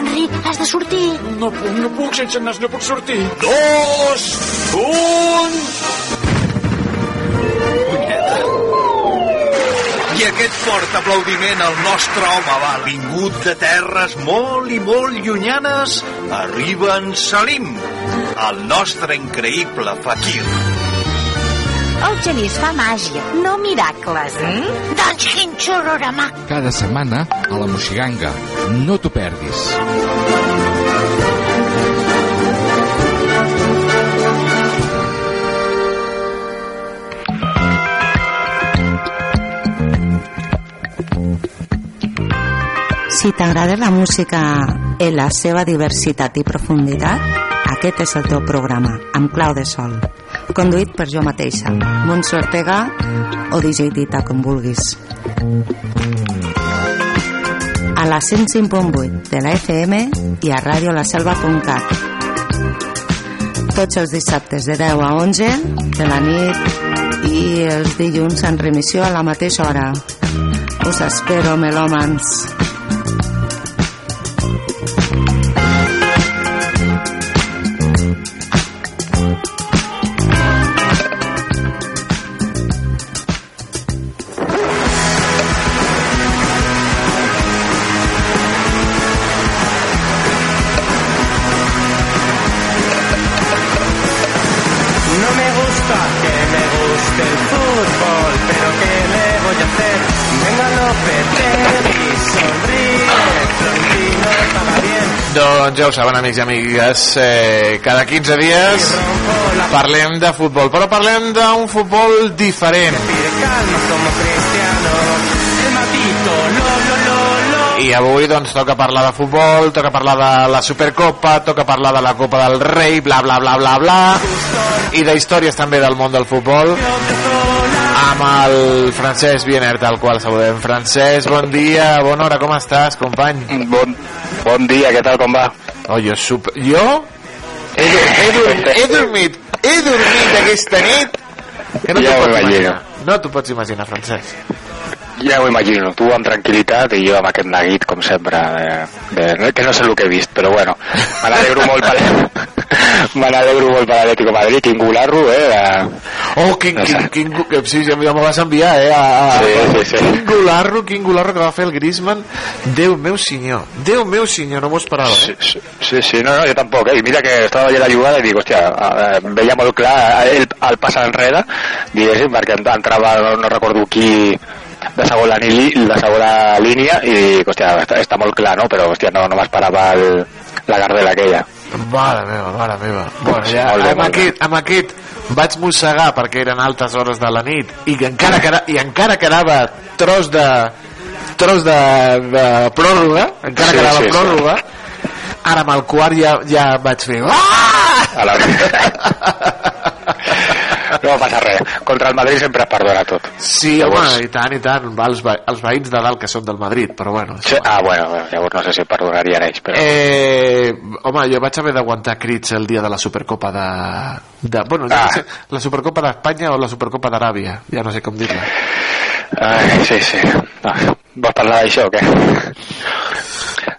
Enric, has de sortir. No puc, no puc, sense nas no puc sortir. Dos, un... I aquest fort aplaudiment al nostre home va vingut de terres molt i molt llunyanes. Arriba en Salim, el nostre increïble fakir. El Genís fa màgia, no miracles. Mm? Doncs quin xororama. Cada setmana a la Moixiganga. No t'ho perdis. Si t'agrada la música en la seva diversitat i profunditat, aquest és el teu programa, amb clau de sol. Conduït per jo mateixa, Montse Ortega o DJ Dita, com vulguis. A la 105.8 de la FM i a radiolaselva.cat. Tots els dissabtes de 10 a 11 de la nit i els dilluns en remissió a la mateixa hora. Us espero, melòmans. Me guste el fútbol, pero ¿qué le voy a hacer? Venga Lopetegui, sonríe, Florentino paga bien. Doncs ja ho saben, amics i amigues, eh, cada 15 dies parlem de futbol, però parlem d'un futbol diferent. Calma, somos cristianos, I avui doncs toca parlar de futbol, toca parlar de la Supercopa, toca parlar de la Copa del Rei, bla bla bla bla bla, i d'històries també del món del futbol, amb el Francesc Bienert, al qual saludem. Francesc, bon dia, bona hora, com estàs, company? Bon, bon dia, què tal, com va? Oh, jo super... Jo? He, he, dormit, he dormit, he dormit aquesta nit que no Ja t'ho ho pots imaginar. No t'ho pots imaginar, Francesc. Ja ho imagino, tu amb tranquil·litat i jo amb aquest neguit, com sempre, de, de, que no sé el que he vist, però bueno, me n'alegro molt per, (laughs) me n'alegro molt per l'Atlético Madrid, quin gularro, eh? De, Oh, quin, quin, quin, quin, sí, ja me vas enviar, eh? A, a, Sí, sí, sí. Quin gularro, quin gularro que va fer el Griezmann. Déu meu senyor, Déu meu senyor, no m'ho esperava, eh? Sí, sí, sí, no, no, jo tampoc, eh? I mira que estava veient la jugada i dic, hòstia, eh, veia molt clar el, el pas enrere, diguéssim, perquè entrava, no, no recordo qui, de segona, li, de segona línia i hòstia, està, està molt clar, no? Però, hòstia, no, no m'esperava la gardela aquella. Mare meva, mare meva. Bueno, ja, Molt bé, amb, molt bé. aquest, amb aquest vaig mossegar perquè eren altes hores de la nit i encara, queda, i encara quedava tros de tros de, de pròrroga encara Sí, quedava sí, sí. pròrroga ara amb el quart ja, ja vaig fer ah! A la... (laughs) No passa res. Contra el Madrid sempre es perdona tot. Sí, Llavors- home, i tant, i tant. Va, els, ve- els veïns de dalt que són del Madrid, però bueno. Sí, ah, bueno, llavors no sé si perdonarien ells, però... Eh, home, jo vaig haver d'aguantar crits el dia de la Supercopa de... de bueno, ja Ah. no sé, la Supercopa d'Espanya o la Supercopa d'Aràbia, ja no sé com dir-la. Ai, sí, sí. Ah, vols parlar d'això o què?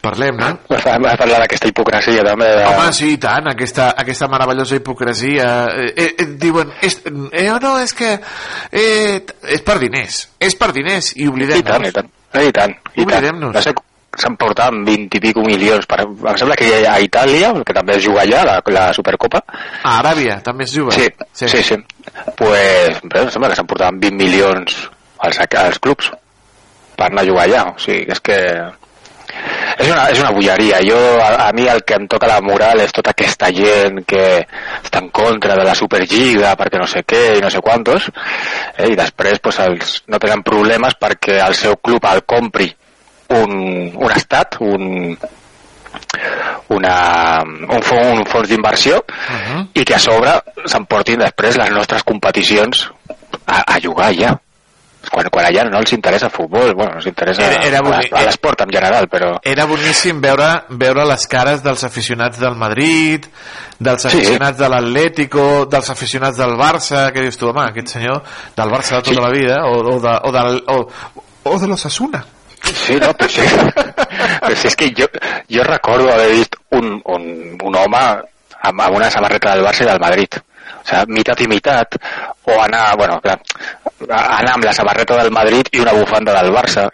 Parlem, no? Vam parlar d'aquesta hipocresia també. De... Home, sí, i tant, aquesta, aquesta meravellosa hipocresia. Eh, eh, diuen, és, eh, no, és que eh, és per diners, és per diners, i I oblidem-nos. tant, i tant. I tant, i tant. Oblidem-nos. No sé, s'han portat 20 i pico milions. Per, em sembla que a Itàlia, que també es juga allà, la, la Supercopa, A Aràbia també es juga. Sí, sí, sí. sí. Pues, em sembla que s'han portat 20 milions als, als clubs per anar a jugar allà. O sigui, és que és una, és una bulleria. Jo, a, a mi el que em toca la moral és tota aquesta gent que està en contra de la Superliga perquè no sé què i no sé quantos eh, i després pues, els, no tenen problemes perquè el seu club el compri un, un estat, un, una, un, fons, un fons d'inversió Uh -huh. i que a sobre s'emportin després les nostres competicions a, a jugar ja quan, quan allà no els interessa el futbol bueno, no els interessa Era- era a- bonic. a l'esport en general però Era boníssim veure, veure les cares dels aficionats del Madrid, dels aficionats de l'Atlético, dels aficionats del Barça, que dius tu, home, aquest senyor del Barça de tota la vida, o, o, de, o, del, o, o de l'Osasuna. Sí, no, però sí. però sí, és que jo, jo recordo haver vist un, un, un home amb, amb una samarreta del Barça i del Madrid. O sigui, mitat i mitat, o anar, bueno, clar, anar amb la samarreta del Madrid i una bufanda del Barça.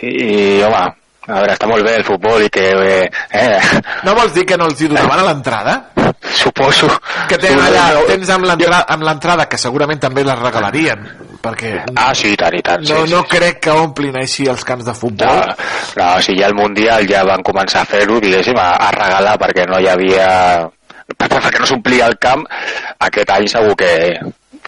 I, i home, a veure, està molt bé el futbol i que... Eh, eh, No vols dir que no els hi donaven a l'entrada? (laughs) Suposo. Que tens allà, tens amb l'entrada, amb l'entrada, que segurament també les regalarien, perquè Ah, sí, i tant, i tant. no, sí, no crec que omplin així els camps de futbol. No, no, o sigui, ja al Mundial ja van començar a fer-ho, diguéssim, a, a regalar perquè no hi havia... per- perquè no s'omplia el camp, aquest any segur que,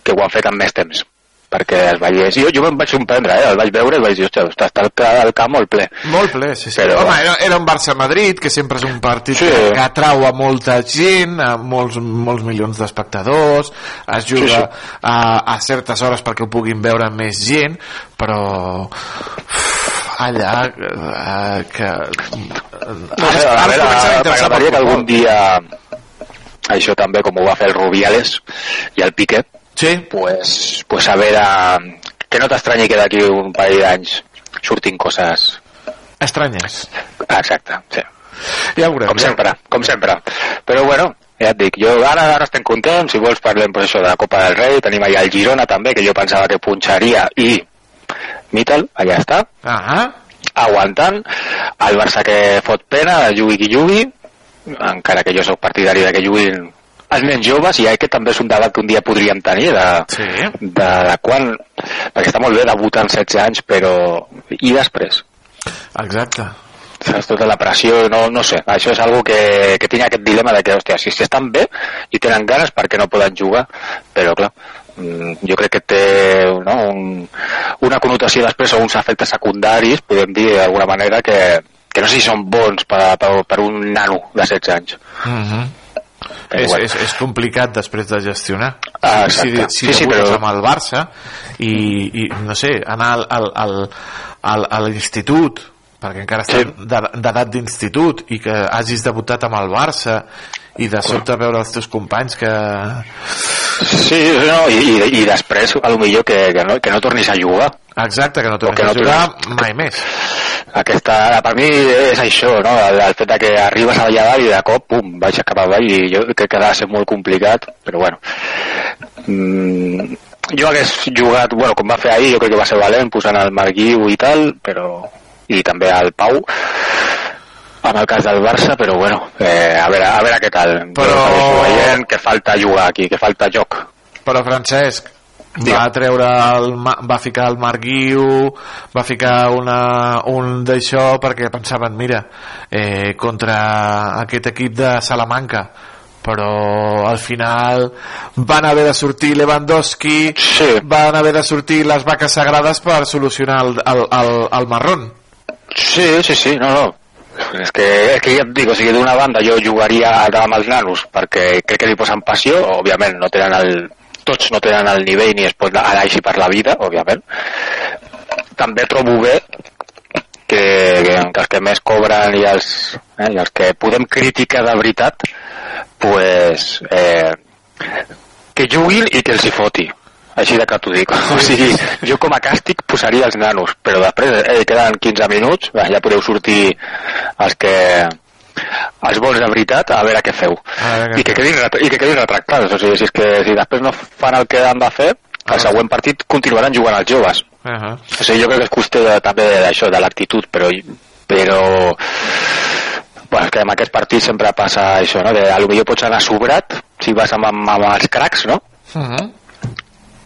que ho han fet amb més temps perquè es veiés... Jo, jo me'n vaig sorprendre, eh? el vaig veure i vaig dir, hòstia, està, està el, el camp molt ple. Molt ple, sí, sí. Però- Home, era, era un Barça-Madrid, que sempre és un partit Sí. que, que atrau a molta gent, a molts, molts milions d'espectadors, es juga Sí, sí. A, a certes hores perquè ho puguin veure més gent, però allà eh, que... No sé, a veure, m'agradaria que algun dia això també com ho va fer el Rubiales i el Piqué sí. pues, pues a veure que no t'estranyi que d'aquí un parell d'anys surtin coses Estranyes. exacte, sí. Ja ho veurem. com sempre, com sempre però bueno, ja et dic, jo ara, ara estem contents, si vols parlem pues, això de la Copa del Rei, tenim allà el Girona també, que jo pensava que punxaria i Mital, allà està ah. aguantant el Barça que fot pena, jugui qui jugui encara que jo sóc partidari de que juguin els nens joves i aquest també és un debat que un dia podríem tenir de, sí. de, de quan perquè està molt bé debutar amb 16 anys però i després Exacte. saps? tota la pressió, no, no sé això és algo que, que tinc aquest dilema de que hòstia, si, si estan bé i tenen ganes perquè no poden jugar però clar mm, jo crec que té no, un, una connotació després o uns efectes secundaris podem dir d'alguna manera que, que no sé si són bons per, per, per un nano de 16 anys Mm -hmm. Però És, bueno. és, és complicat després de gestionar Ah, si, exacte. si Sí, sí, però- amb el Barça i, i no sé, anar al, al, al, al, a l'institut perquè encara estan sí. d'edat d'institut i que hagis debutat amb el Barça i de sobte veure els teus companys que Sí, no, i, i, i després a lo millor que, que, no, que no tornis a jugar exacte, que no tornis que no a jugar tornis- mai més aquesta, per mi és això, no? el, el fet que arribes allà dalt i de cop, pum, baixes cap avall i jo crec que ha de ser molt complicat, però bueno. Mm, jo hagués jugat, bueno, com va fer ahir, jo crec que va ser valent posant el Marguiu i tal, però i també el Pau amb el cas del Barça, però bueno, eh, a, veure, a veure què tal. Però- veient que falta jugar aquí, que falta joc. però Francesc va treure el, va ficar el Marc Guiu va ficar una, un d'això perquè pensaven, mira eh, contra aquest equip de Salamanca però al final van haver de sortir Lewandowski sí. van haver de sortir les vaques sagrades per solucionar el, el, el, el marrón Sí, sí, sí, no, no. És que, és que ja et dic, o sigui, d'una banda jo jugaria amb els nanos perquè crec que li posen passió, òbviament no tenen el, tots no tenen el nivell ni es pot anar així per la vida, òbviament. També trobo bé que, que, els que més cobren i els, eh, i els que podem criticar de veritat pues, eh, que juguin i que els hi foti així de que t'ho dic. O sigui, jo com a càstig posaria els nanos, però després eh, queden 15 minuts, ja podeu sortir els que els bons de veritat, a veure què feu. I que quedin, i que quedin retractats. O sigui, si, és que, si després no fan el que han de fer, el següent partit continuaran jugant els joves. Uh -huh. O sigui, jo crec que és qüestió de, també d'això, de l'actitud, però, però bueno, que en aquest partit sempre passa això, no? Lo millor pots anar sobrat si vas amb, amb els cracs, no? Uh -huh.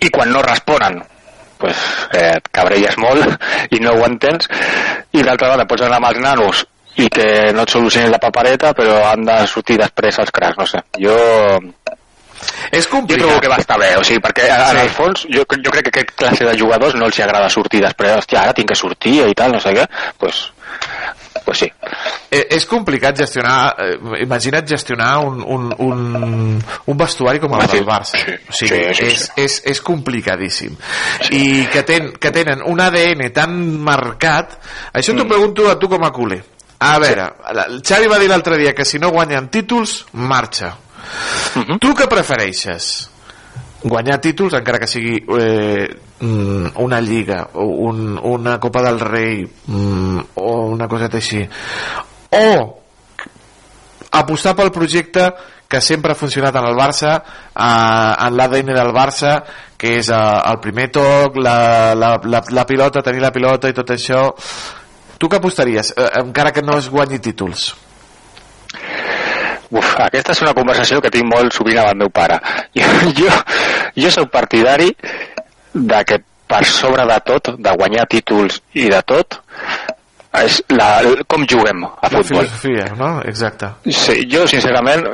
I quan no responen, pues, eh, et cabrelles molt i no ho entens. I d'altra banda, pots anar amb els nanos i que no et solucionin la papereta, però han de sortir després els cracs, no sé. Jo... És complicat. Jo trobo que va estar bé, o sigui, perquè en Sí. el fons jo, jo crec que aquest classe de jugadors no els agrada sortir després, hòstia, ara tinc que sortir i tal, no sé què, pues, pues sí. Eh, és complicat gestionar eh, imagina't gestionar un, un, un, un vestuari com el sí. del Barça o sigui, Sí, sí, és, sí. és, és complicadíssim i que, ten, que tenen un ADN tan marcat això Mm. t'ho pregunto a tu com a culer a veure, el Xavi va dir l'altre dia que si no guanyen títols, marxa Mhm. tu què prefereixes? Guanyar títols encara que sigui eh, mm, una lliga o un, una Copa del Rei mm, o una coseta així. O apostar pel projecte que sempre ha funcionat en el Barça eh, en l'ADN del Barça que és eh, el primer toc la, la, la, la pilota, tenir la pilota i tot això. Tu què apostaries eh, encara que no es guanyi títols Uf, aquesta és una conversació que tinc molt sovint amb el meu pare. (laughs) Jo, jo, jo soc partidari de que per sobre de tot, de guanyar títols i de tot, és la, com juguem a la futbol. filosofia, no? exacte Sí, jo, sincerament,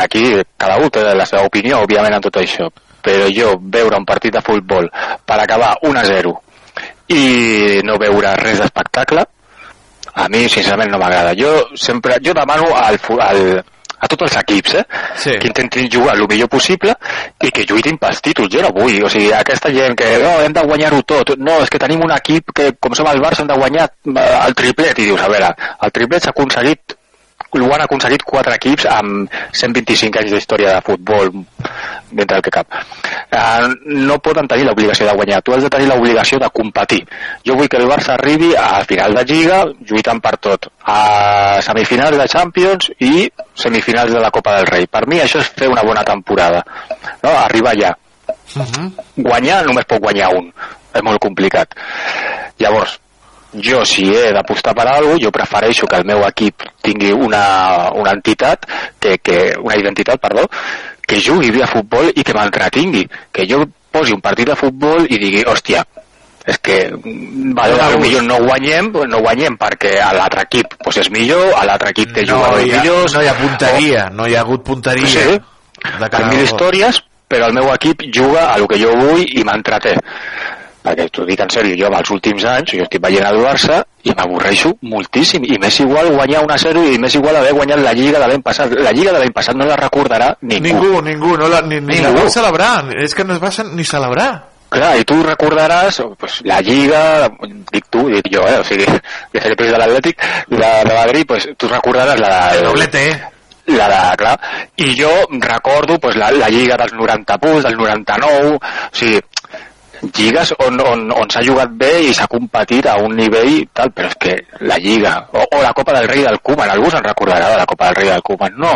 aquí cada un té la seva opinió, òbviament, en tot això, però jo veure un partit de futbol per acabar 1 a 0 i no veure res d'espectacle, a mi, sincerament, no m'agrada. Jo sempre, jo demano al, al, a tots els equips, eh? Sí. que intentin jugar el millor possible i que lluitin pels títols. Jo no vull, o sigui, aquesta gent que no, hem de guanyar-ho tot. No, és que tenim un equip que, com som el Barça, hem de guanyar eh, el triplet. I dius, a veure, el triplet s'ha aconseguit ho han aconseguit quatre equips amb 125 anys d'història de futbol dintre del que cap. Uh, no poden tenir l'obligació de guanyar, tu has de tenir l'obligació de competir. Jo vull que el Barça arribi a final de Lliga lluitant per tot, a semifinals de Champions i semifinals de la Copa del Rei. Per mi això és fer una bona temporada, no? arribar allà. Guanyar només pot guanyar un, és molt complicat. Llavors, jo si he d'apostar per alguna cosa, jo prefereixo que el meu equip tingui una, una entitat, que, que, una identitat, perdó, que jugui bé a futbol i que m'entretingui. Que jo posi un partit de futbol i digui, hòstia, és que vale, gust. millor no guanyem, no guanyem perquè a l'altre equip pues, és millor, a l'altre equip té no jugadors millors. no hi ha punteria no hi ha hagut punteria Sí, de per mil històries, però el meu equip juga a lo que jo vull i m'entreté. Perquè t'ho dic en sèrio, jo els últims anys, jo estic veient el Barça i m'avorreixo moltíssim. I m'és igual guanyar 1 a 0 i m'és igual haver guanyat la Lliga de l'any passat. La Lliga de l'any passat no la recordarà ningú. Ningú, ningú, no la, ni, ni la Ningú. vol celebrar, és que no es va ni celebrar. Clar, i tu recordaràs pues, la Lliga, dic tu, dic jo, eh? o sigui, (laughs) que seré de l'Atlètic, la de Madrid, pues, tu recordaràs la. El doblete, la de, clar, i jo recordo pues, la, la lliga dels 90 punts, del 99, o sigui, lligues on, on, on s'ha jugat bé i s'ha competit a un nivell tal, però és que la lliga, o, o la Copa del Rei del Koeman, algú se'n recordarà de la Copa del Rei del Koeman? No,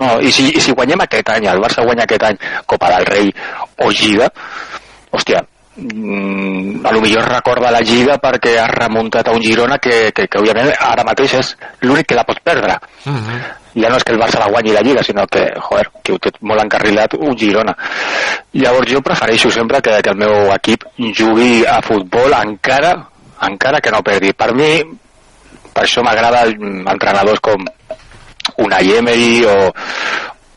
no, i si, i si guanyem aquest any, el Barça guanya aquest any Copa del Rei o Lliga, hòstia, a lo millor recorda la Lliga perquè has remuntat a un Girona que, que, que òbviament ara mateix és l'únic que la pot perdre ja no és que el Barça la guanyi la Lliga, sinó que, joder, que ho té molt encarrilat un Girona. Llavors jo prefereixo sempre que, que el meu equip jugui a futbol encara encara que no perdi. Per mi, per això m'agrada mm, entrenadors com Unai Emery o,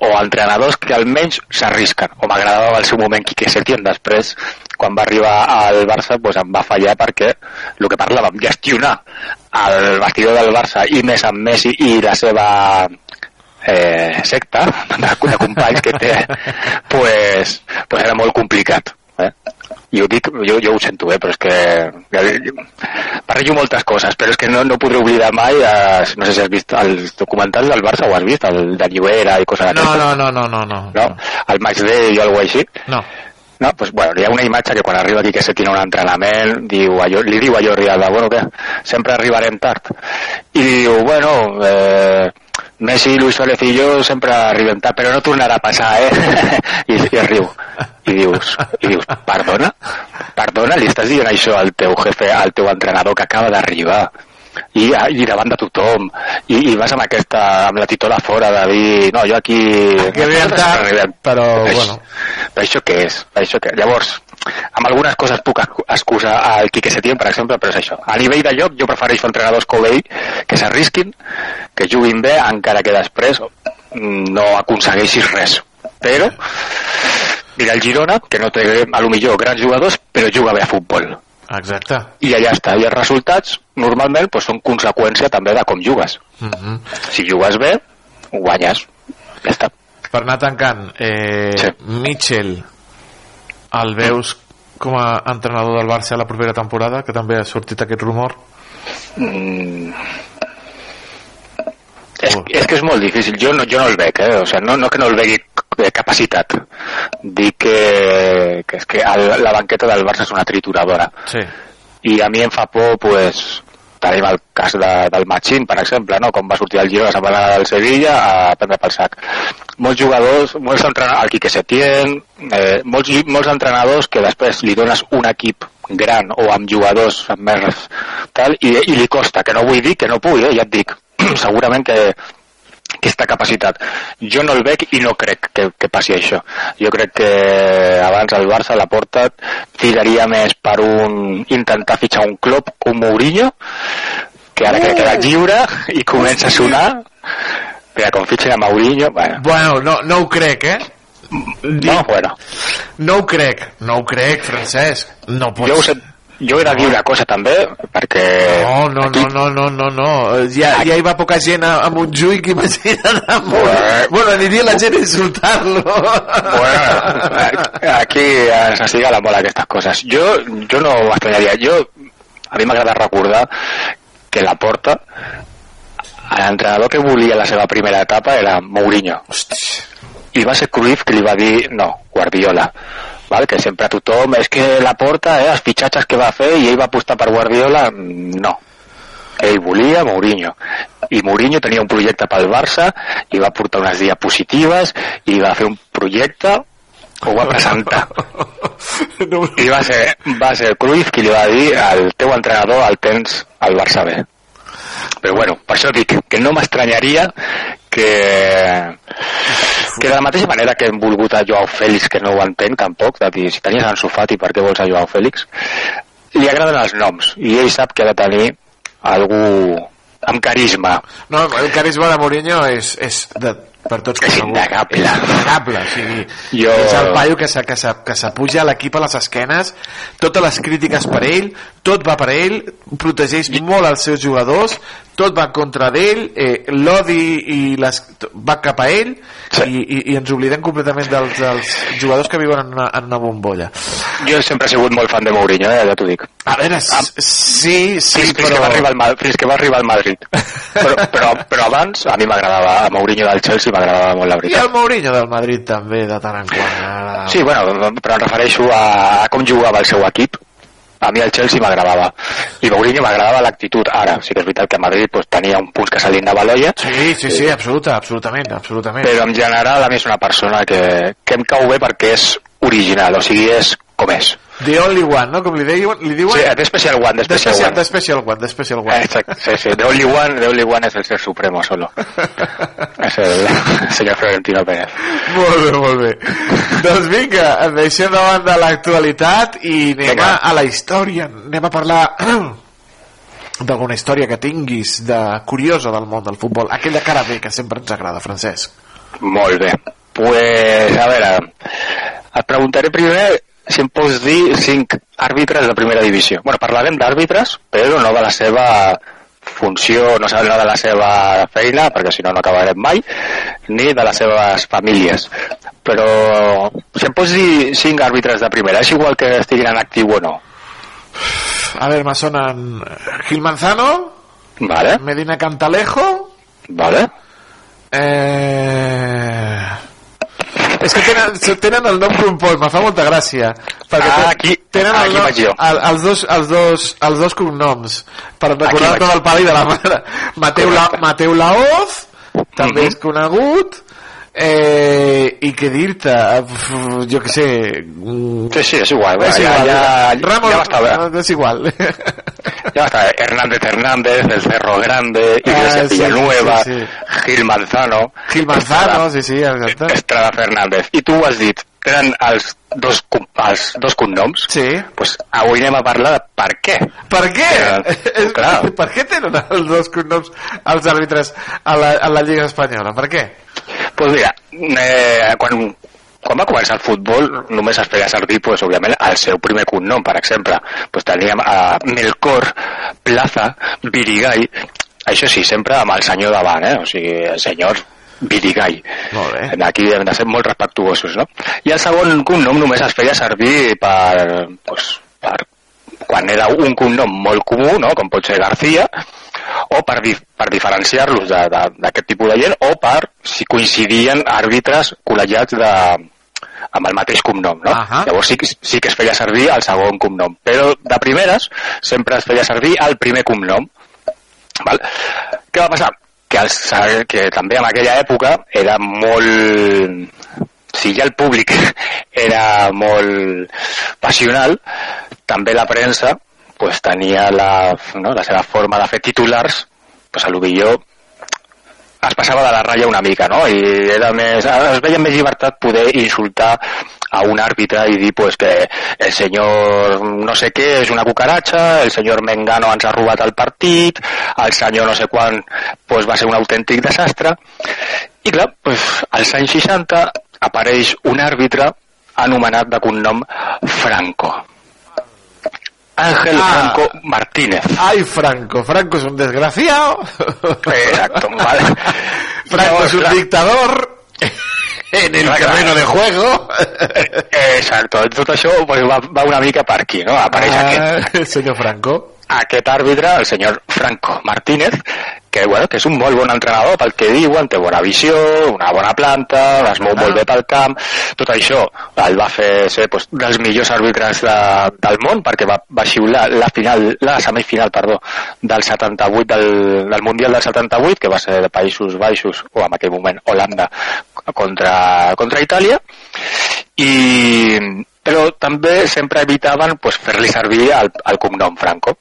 o entrenadors que almenys s'arrisquen. O m'agradava al seu moment Quique Setién, després, quan va arribar al Barça, doncs em va fallar perquè el que parlàvem, gestionar el vestidor del Barça i més amb Messi i la seva eh, secta de, de companys que té, pues, pues era molt complicat. Eh? I ho dic, jo, jo ho sento, eh, però és que ja, barrejo moltes coses, però és que no, no podré oblidar mai, eh, no sé si has vist els documentals del Barça o has vist, el de Llobera i coses No, d'aquestes. no, no, no, no, no. no? El Match Day o alguna així. No. No, pues, bueno, hi ha una imatge que quan arriba aquí que se tiene un entrenament, diu a, Jor- li diu a Jordi Alba, bueno, què? Sempre arribarem tard. I diu, bueno, eh, Messi, Luis Suárez i jo sempre arribem tard, però no tornarà a passar, eh? (laughs) I, i riu. I dius, i dius, perdona? Perdona, li estàs dient això al teu jefe, al teu entrenador que acaba d'arribar i, i davant de tothom i, i vas amb aquesta, amb la titola fora de dir, no, jo aquí Aquí arribem tard, Arribem. però, Això- bueno. però això què és? Això què? Llavors, amb algunes coses puc excusar al Quique Setién, per exemple, però és això. A nivell de lloc, jo prefereixo entrenadors com ell, que s'arrisquin, que juguin bé, encara que després mm, no aconsegueixis res. Però, mira el Girona, que no té, a lo millor, grans jugadors, però juga bé a futbol. Exacte. I allà està. I els resultats, normalment, doncs, són conseqüència també de com jugues. Mm -hmm. Si jugues bé, guanyes. Ja està. Per anar tancant, eh, sí. Mitchell, el veus com a entrenador del Barça la propera temporada, que també ha sortit aquest rumor? Mm. És, és que és molt difícil. Jo no, jo no el veig, eh? O sigui, no, no que no el vegui de capacitat. Dic que, que és que el, la banqueta del Barça és una trituradora. Sí. I a mi em fa por, pues, tenim el cas de, del Machín, per exemple, no? com va sortir el Girona, se'n va anar del Sevilla a prendre pel sac. Molts jugadors, molts entrenadors, el Quique Setién, eh, molts, molts entrenadors que després li dones un equip gran o amb jugadors amb més tal, i, i li costa, que no vull dir que no pugui, eh? ja et dic, (clears throat) segurament que, aquesta capacitat. Jo no el veig i no crec que, que passi això. Jo crec que abans el Barça la porta tiraria més per un intentar fitxar un club com Mourinho, que ara que queda lliure i comença a sonar, però com fitxen a Mourinho, bueno, Bueno, no, no ho crec, eh? no, bueno. No ho crec, no ho crec, Francesc. No pots... Jo, ho sé, jo he de dir una cosa també, perquè... No, no, no, no, no, no, no. Ja, ja hi va poca gent a, a Montjuïc, imagina't a Montjuïc. Bueno, aniria la gent a insultar-lo. Bueno, aquí ens estigala molt aquestes coses. Jo, jo no m'estranyaria. Jo, a mi m'agrada recordar que la porta l'entrenador que volia la seva primera etapa era Mourinho. I va ser Cruyff que li va dir no, Guardiola. Val? Que sempre a tothom, és que la porta, eh, els fitxatges que va fer i ell va apostar per Guardiola, no. Ell volia Mourinho. I Mourinho tenia un projecte pel Barça i va portar unes diapositives i va fer un projecte ho va presentar. I va ser, va ser Cruyff qui li va dir al teu entrenador el tens al Barça B. Però bueno, per això dic que no m'estranyaria que, que de la mateixa manera que hem volgut a Joao Fèlix, que no ho entenc tampoc, de dir, si tenies Ansu Fati, per què vols a Joao Fèlix? Li agraden els noms, i ell sap que ha de tenir algú amb carisma. No, el carisma de Mourinho és, és de, per tots És conegut. innegable. És innegable, o sigui, Jo- és el paio que s'ha- que s'ha- que s'apuja a l'equip a les esquenes, totes les crítiques per ell, tot va per ell, protegeix molt els seus jugadors, tot va contra d'ell, eh, l'odi i les, va cap a ell i, i, i ens oblidem completament dels, dels jugadors que viuen en una, en una bombolla. Jo sempre he sigut molt fan de Mourinho, eh, ja t'ho dic. A veure, sí, sí, fins, fins, però- que va arribar al, Ma- fins que va arribar al Madrid. Però, però, però abans a mi m'agradava, a Mourinho del Chelsea m'agradava molt la I veritat. el Mourinho del Madrid també, de tant en quant. Ara... Sí, bueno, però em refereixo a com jugava el seu equip. A mi el Chelsea m'agradava. I Mourinho m'agradava l'actitud. Ara, sí que és veritat que Madrid pues, tenia un punts que se li anava a l'olla, Sí, sí, sí, absoluta, absolutament, absolutament. però en general a mi és una persona que, que em cau bé perquè és original, o sigui, és com és. The only one, no? Com li? Li diuen? Sí, The Special One, The The Special special, One. the special one, the special one. Exacto, sí, sí. The Only One, The Only One es el ser supremo solo. (laughs) es el (laughs) señor Florentino Pérez. Molt bé, molt bé. doncs vinga, deixem de l'actualitat i anem Vinga. a la història. Anem a parlar (clears throat) d'alguna història que tinguis de curiosa del món del futbol. Aquella cara bé que sempre ens agrada, Francesc. Molt bé. Pues, a veure, et preguntaré primer si em pots dir cinc àrbitres de primera divisió. Bueno, parlarem d'àrbitres, però no de la seva funció, no sabem de la seva feina, perquè si no no acabarem mai, ni de les seves famílies. Però si em pots dir cinc àrbitres de primera, és igual que estiguin en actiu o no. A ver, me sonan Gil Manzano, Vale, Medina Cantalejo, vale. eh... És que tenen, tenen el nom compós, me fa molta gràcia. Perquè Ah, aquí- tenen el aquí nom, jo. el, els, dos, els, dos, els dos cognoms per recordar tot el pare i de la mare. Mateu, la, Mateu Laoz, també Mhm. és conegut, eh, i què dir-te, Eh, jo què sé... Sí, sí, és igual. És ja, igual, ja, Ramos, estar bé. és igual. (laughs) Ya estar Hernández Hernández, el Cerro Grande, Iglesias Ah, sí, Villanueva, sí, sí. Gil Manzano, Gil Manzano, sí, sí, exacte. Estrada Fernández. I tu ho has dit, eren els dos, els dos cognoms. Sí. Pues avui anem a parlar de per què. Per què? Eh, clar. (laughs) Per què tenen els dos cognoms els àrbitres a la, a la Lliga Espanyola? Per què? Pues mira, eh, quan, quan va començar el futbol només es feia servir, pues, òbviament, el seu primer cognom, per exemple. Pues teníem a Melcor, Plaza, Virigay, això sí, sempre amb el senyor davant, eh? o sigui, el senyor Virigay. Molt bé. Aquí hem de ser molt respectuosos, no? I el segon cognom només es feia servir per, pues, per quan era un cognom molt comú, no? com pot ser García, o per, di per diferenciar-los d'aquest tipus de gent, o per si coincidien àrbitres col·legiats de, amb el mateix cognom, no? Ahà. Llavors sí, que- sí que es feia servir el segon cognom, però de primeres sempre es feia servir el primer cognom. Val? Què va passar? Que, els, que també en aquella època era molt... Si ja el públic (laughs) era molt passional, també la premsa pues, tenia la, no, la seva forma de fer titulars, pues, a lo millor es passava de la ratlla una mica, no? I era més, es veia més llibertat poder insultar a un àrbitre i dir pues, que el senyor no sé què és una cucaratxa, el senyor Mengano ens ha robat el partit, el senyor no sé quan pues, va ser un autèntic desastre. I clar, pues, als anys 60 apareix un àrbitre anomenat de cognom Franco. Ángel Ah. Franco Martínez. Ay, Franco. Franco es un desgraciado. Exacto, vale. (laughs) Franco es un dictador en el terreno de juego. Eh, Exacto, tot això pues, va, va una mica per aquí, no? Apareix Ah, aquest, el senyor Franco. aquest àrbitre, el senyor Franco Martínez, que, bueno, que és un molt bon entrenador pel que diuen, té bona visió, una bona planta, es mou molt bé pel camp, tot això el va fer ser pues, dels millors àrbitres de, del món perquè va, va xiular la final, la semifinal, perdó, del 78 del, del Mundial del 78, que va ser de Països Baixos, o en aquell moment Holanda, contra, contra Itàlia, i però també sempre evitaven pues, fer-li servir el, el cognom Franco.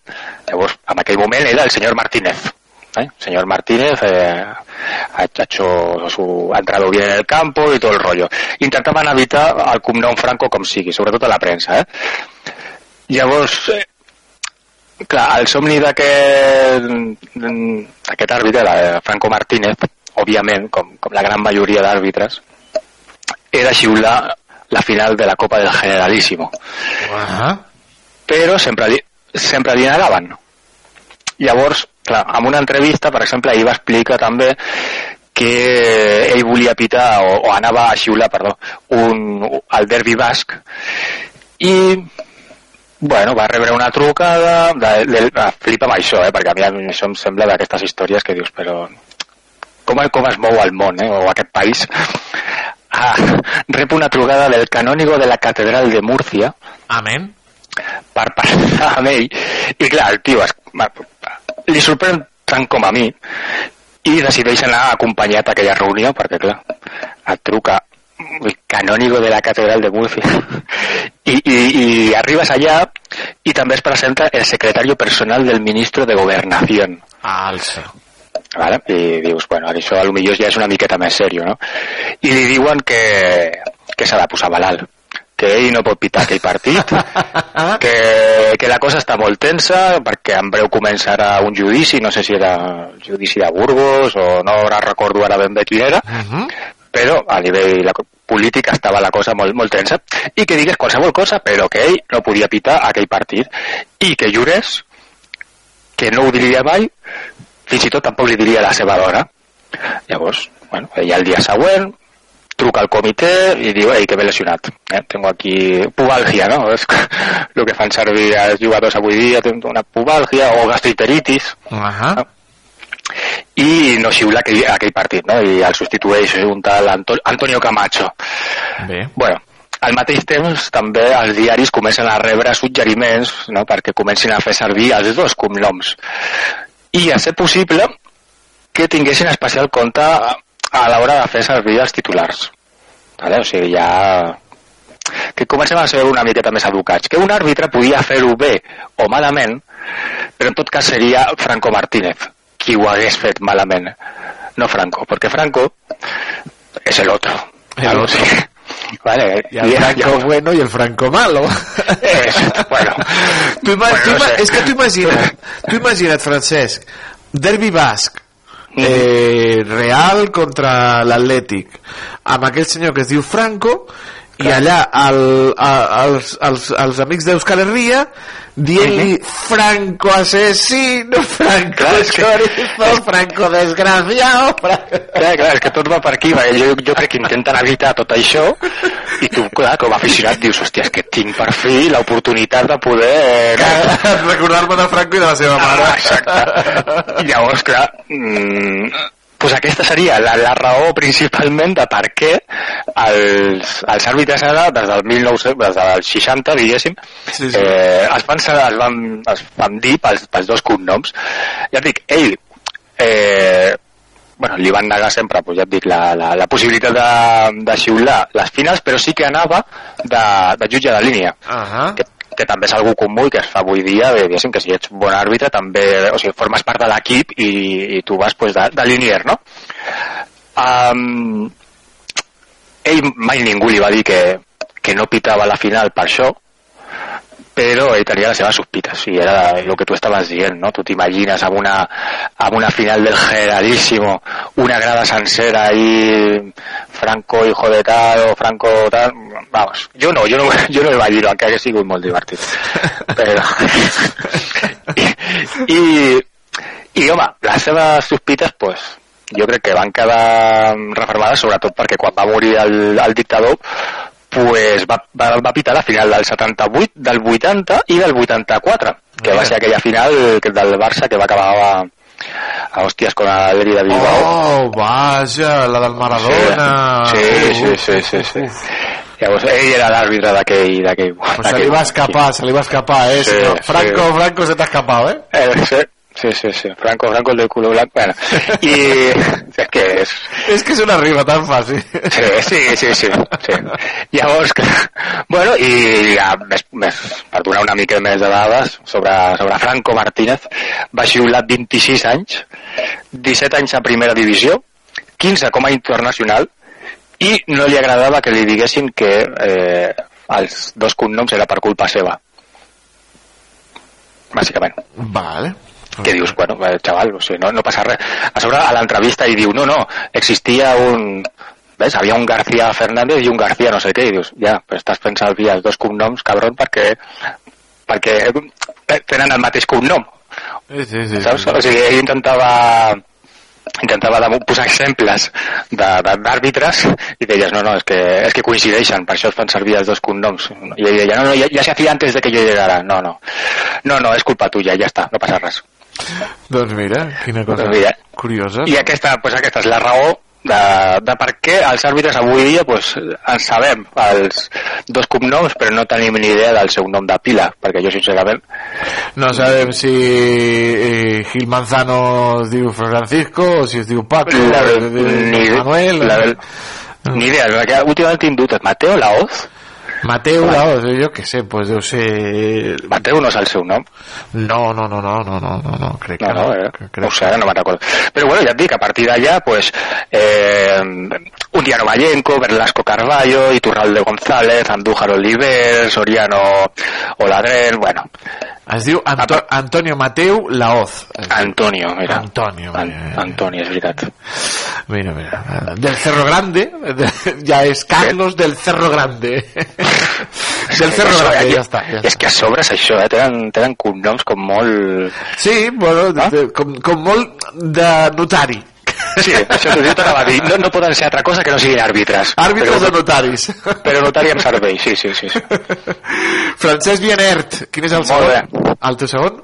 Llavors, en aquell moment era el senyor Martínez. ¿Eh? Señor Martínez eh, ha hecho su ha entrado bien en el campo y todo el rollo. Intentaven evitar el cognom Franco com sigui, sobretot a la premsa. Eh? Llavors, eh, clar, el somni d'aquest àrbitre, de Franco Martínez, òbviament, com, com la gran majoria d'àrbitres, era xiular la final de la Copa del Generalísimo. Però sempre li, sempre li negaven. Llavors, clar, en una entrevista, per exemple, ell va explicar també que ell volia pitar o, o anava a xiular, perdó, un, el derbi basc i bueno, va rebre una trucada de, de, de, flipa amb això, eh, perquè a mi, això em sembla d'aquestes històries que dius, però com, com es mou el món, eh, o aquest país (laughs) ah, rep una trucada del canónigo de la catedral de Múrcia Amén. per parlar amb ell i clar, el tio es, li sorprèn tant com a mi i decideix anar acompanyat a aquella reunió perquè clar, et truca el canónigo de la catedral de Murcia (laughs) I, i, i arribes allà i també es presenta el secretario personal del ministro de Gobernación Alça. vale? i dius, bueno, això a lo millor ja és una miqueta més sèrio, no? I li diuen que, que s'ha de posar malalt, que ell no pot pitar aquell partit, (laughs) que, que la cosa està molt tensa, perquè en breu començarà un judici, no sé si era el judici de Burgos o no ara recordo ara ben bé quin era, però a nivell la, polític estava la cosa molt, molt tensa, i que digués qualsevol cosa, però que ell no podia pitar aquell partit, i que jurés que no ho diria mai, fins i tot tampoc li diria a la seva dona. Llavors, bueno, ella el dia següent truca al comitè i diu, ei, que m'he lesionat. Eh? Tengo aquí pubalgia, no? (laughs) És el que fan servir els jugadors avui dia, tengo una pubalgia o gastroenteritis. Ajá. i no xiula aquell, aquell partit, no? I el substitueix un tal Anto Antonio Camacho. Bé. Bueno, al mateix temps també els diaris comencen a rebre suggeriments no? perquè comencin a fer servir els dos cognoms. I a ser possible que tinguessin especial compte a l'hora de fer servir els titulars. Vale? O sigui, ja que comencem a ser una miqueta més educats. Que un àrbitre podia fer-ho bé o malament, però en tot cas seria Franco Martínez qui ho hagués fet malament, no Franco, perquè Franco és el otro. El otro. (laughs) Vale, Y el Franco bueno y el Franco malo. (laughs) Es, bueno. Tu ima- Bueno, tu no sé. És que tu imagina't, tu imagina't, Francesc, derbi basc. Eh, Real contra l'Atlètic, amb aquell senyor que es diu Franco, i allà el, a, els, els, els amics d'Euskal Herria dient-li Franco asesino, Franco Clar, és que- chorizo, Franco desgraciado, Franco... Clar, clar, és que tot va per aquí, perquè jo, jo crec que intenten evitar tot això i tu, clar, com a aficionat dius, hòstia, és que tinc per fi l'oportunitat de poder... Recordar-me de Franco i de la seva mare. Ah, exacte. I llavors, clar, mm, pues aquesta seria la, la raó principalment de per què els, els àrbitres ara, des del 1900, des del 60, diguéssim, Sí, sí. Eh, es, van, es, van, es van dir pels, pels dos cognoms. Ja et dic, ell eh, bueno, li van negar sempre pues, ja et dic, la, la, la possibilitat de, de xiular les finals, però sí que anava de, de jutge de línia Uh -huh. que, que també és algú comú i que es fa avui dia, bé, diguéssim, que si ets un bon àrbitre també, o sigui, formes part de l'equip i, i tu vas pues, de, de linier, no? Um, ell mai ningú li va dir que, que no pitava la final per això, però ell tenia les seves sospites i era el que tu estaves dient, no? Tu t'imagines amb una, amb una final del Generalísimo, una grada sencera i Franco hijo de tal o Franco tal... Vamos, jo no, jo no, (laughs) jo no el vaig dir, encara que ha sigut molt divertit. Però... I, (laughs) i, i home, les seves sospites, pues, jo crec que van quedar reformades sobretot perquè quan va morir el, el dictador pues va, va, va pitar la final del 78, del 80 i del 84, que va ser aquella final del Barça que va acabar a, a hòsties con Leri de Bilbao. Oh, vaja, la del Maradona. Sí, sí, sí, sí, sí. Llavors, ell era l'àrbitre d'aquell... Pues se li va escapar, se li va escapar, eh? Sí, senyor. sí. Franco, Franco se t'ha escapado, eh? Eh, sí, sí, sí, sí. Franco, Franco, el de culo blanco. Bueno, i és (laughs) que és... És que és una rima tan fàcil. Sí, sí, sí, sí. sí. Llavors, que, bueno, i ja, més, més, per donar una mica més de dades sobre, sobre Franco Martínez, va xiular 26 anys, 17 anys a primera divisió, 15 com a internacional, i no li agradava que li diguessin que eh, els dos cognoms era per culpa seva. Bàsicament. Vale. Que dius, bueno, eh, xaval, o sigui, no, no passa res. A sobre, a l'entrevista, i diu, no, no, existia un... Ves, havia un García Fernández i un García no sé què, i dius, ja, però estàs fent servir els dos cognoms, cabron, perquè, perquè eh, tenen el mateix cognom, Sí, sí, sí. saps? O sigui, ell intentava intentava posar exemples de- de- d'àrbitres i deies, no, no, és que, és que coincideixen, per això es fan servir els dos cognoms. I ell deia, no, no, ja, ja se hacía antes de que yo llegara. No, no, no, no, és culpa tuya, ja està, no passa res. Doncs mira, quina cosa Doncs mira. curiosa. I aquesta, pues, aquesta és la raó de, de per què els àrbitres avui dia pues, en sabem els dos cognoms però no tenim ni idea del seu nom de pila perquè jo sincerament No sabem si eh, Gil Manzano es diu Francisco o si es diu Paco la, o es diu ni, Manuel la, ni idea, últimament tinc dubtes Mateo Laoz Mateu Laoz, jo què sé, pues deu ser... Mateu no és el seu nom No, no, no, no, no, no, no, no crec no, que no, no. eh? no ho sé, ara no me'n recordo però bueno, ja et dic, a partir d'allà pues, eh, Undiano Vallenco Berlasco Carballo, Iturralde González Andújar Oliver, Soriano Oladrén, bueno Es diu Anto Antonio Mateu Laoz. Antonio, mira Antonio, An Antonio, és veritat Mira, mira. Del Cerro Grande, de- ja és Carlos del Cerro Grande. (laughs) del Cerro Grande, eh, ja està. Ja és que a sobre és això, eh? tenen, tenen cognoms com molt... Sí, bueno, de, com, com molt de notari. Sí, això t'ho t'anava a dir. No, no poden ser altra cosa que no siguin àrbitres. Àrbitres però, o notaris. Però notari amb servei, sí, sí, sí. sí. Francesc Vienert, quin és el Molt segon? El teu segon?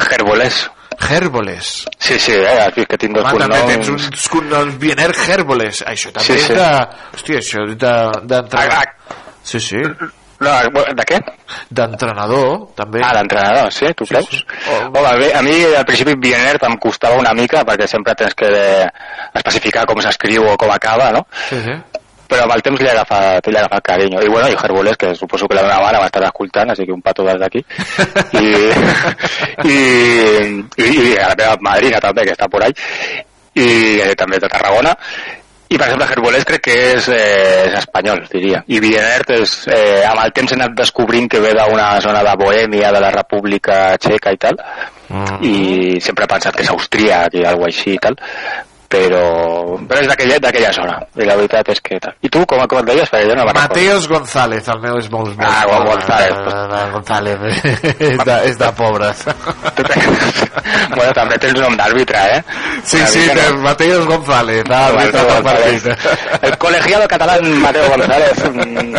Gerbolés. Hérboles. Sí, sí, eh, vist que tinc dos Home, també tens cognoms. uns cognoms Biener Hérboles. Això també Sí, és sí. de... Hòstia, això és de- d'entrenador. Sí, sí. No, de què? D'entrenador, també. Ah, d'entrenador, sí? Tu creus? sí. Home, bé, a mi al principi Biener em costava una mica perquè sempre tens que especificar com s'escriu o com acaba, no? Sí, sí. Però amb el temps li ha agafat, li ha agafat carinyo. I bueno, i Herboles, que suposo que la meva mare va estar escoltant, així que un pato des d'aquí. (laughs) I, i, i, i a la meva madrina també, que està por ahí, i eh, també de Tarragona. I, per exemple, Herboles crec que és, eh, és espanyol, diria. I Vienert és, eh, amb el temps he anat descobrint que ve d'una zona de Bohèmia, de la República Txeca i tal, i sempre he pensat que és austríac i alguna així i tal, però, però és d'aquella zona, i la veritat és que tal. I tu, com, com et deies? Perquè jo no. Mateos González, el meu és molt... molt Ah, molt- González. Ah, González, (laughs) és de, és de pobres. (laughs) bueno, també tens nom d'àrbitre, eh? Sí, sí, no? Mateos González, àrbitre del partit. El colegiado catalán Mateo González mm,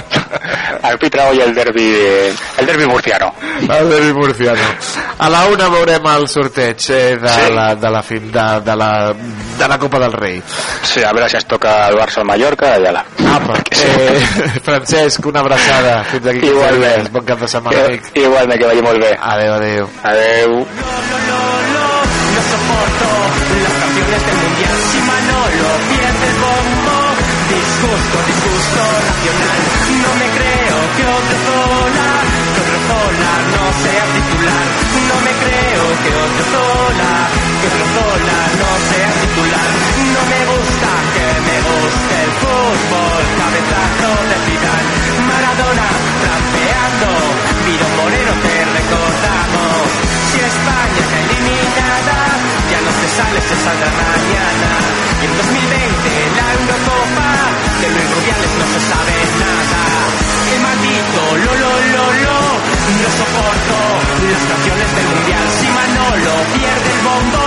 arbitra hoy el derbi el derbi murciano. El derbi murciano. A la una veurem el sorteig eh, de, Sí. la, de, la, fin- de, de, la, de la Copa del Rei. Sí, a veure si es toca el Barça al Mallorca i ala. (laughs) Apa, eh, (laughs) Francesc, una abraçada. Fins aquí 15 Igualment. dies. Bon cap de setmana, Que, amic. igualment, que vagi molt bé. Adéu, adéu. Adéu. No soporto las canciones del mundial. Si Manolo pierde el bombo, disgusto, disgusto nacional. No me creo que otro Zola, que otro Zola no sea titular. No me creo que otro Es eliminada, ya no se sale, se saldrá mañana. Y en 2020 la Eurocopa, de Luis Rubiales no se sabe nada. El maldito lo lo lo lo, no soporto las canciones del mundial. Si Manolo pierde el bombo,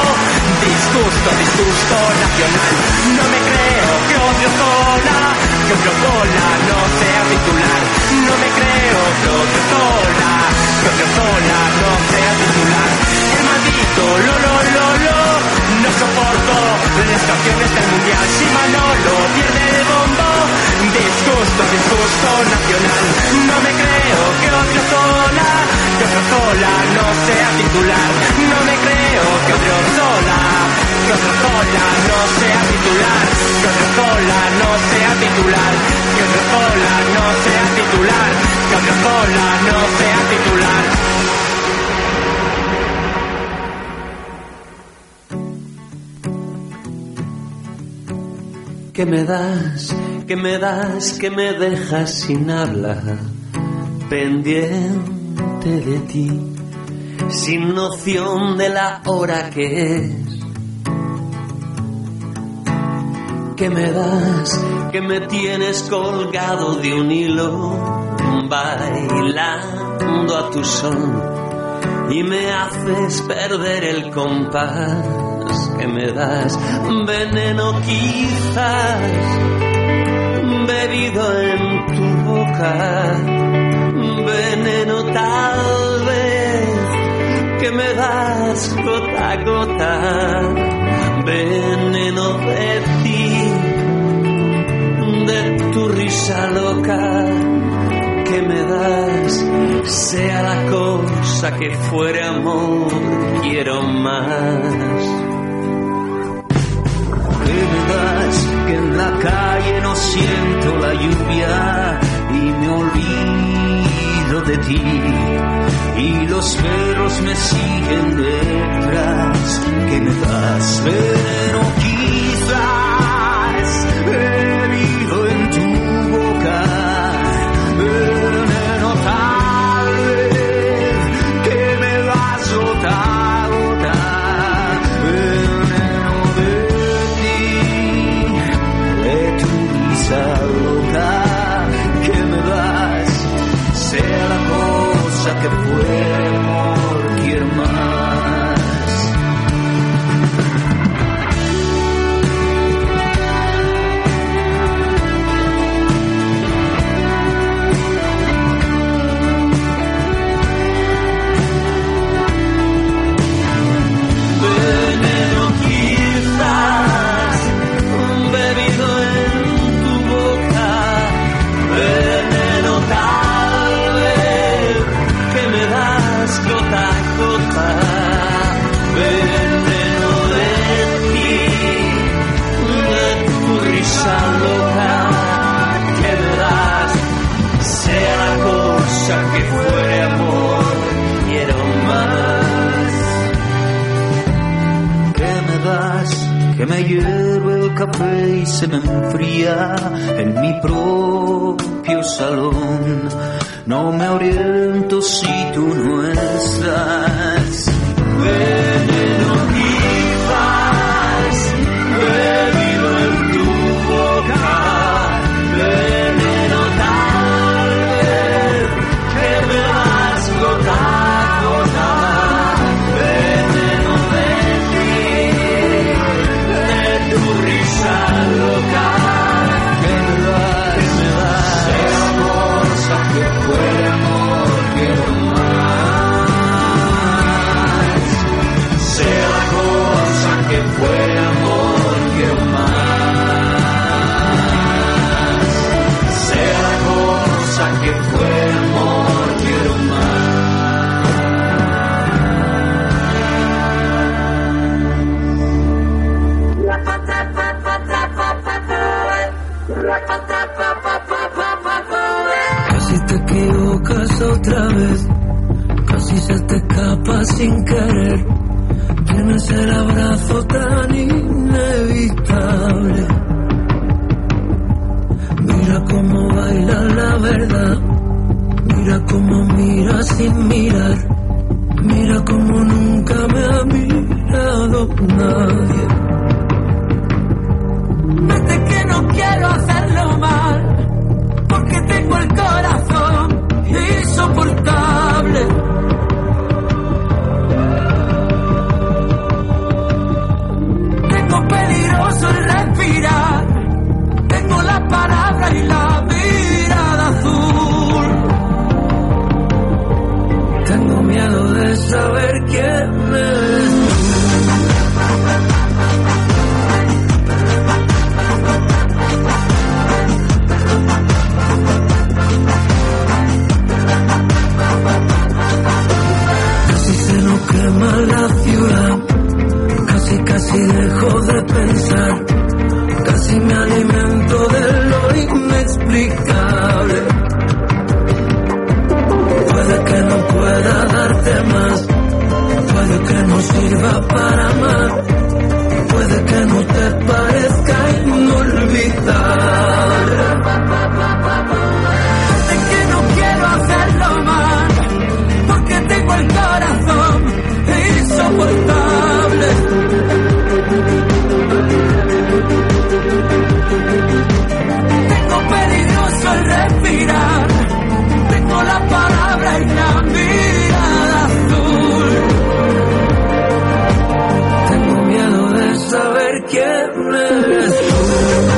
disgusto, disgusto nacional. No me creo que odio cola, que otro cola no sea titular. No me creo que otro cola, que otro cola no sea titular. No soporto las canciones del mundial. Si Manolo pierde el bombo, disgusto, disgusto nacional. No me creo que otro cola, que otro cola no sea titular. No me creo que otro cola, que otro cola no sea titular. Que otro cola no sea titular. Que otro cola no sea titular. Que otro cola no sea titular. ¿Qué me das? ¿Qué me das? que me dejas sin habla? Pendiente de ti, sin noción de la hora que es. ¿Qué me das? Que me tienes colgado de un hilo, bailando a tu son y me haces perder el compás que me das veneno quizás bebido en tu boca veneno tal vez que me das gota a gota veneno de ti de tu risa loca que me das, sea la cosa que fuere amor, quiero más. Me que en la calle no siento la lluvia y me olvido de ti. Y los perros me siguen detrás, que me das veneno quizás, café y se me enfría en mi propio salón. No me oriento si tú no estás. Veneno otra vez, casi se te escapa sin querer. Tienes el abrazo tan inevitable. Mira cómo baila la verdad, mira cómo mira sin mirar, mira cómo nunca me ha mirado nadie. Vete que no quiero hacerlo mal porque tengo el corazón pueda darte más, puede que no sirva para más, puede que no te parezca inolvidable. earth.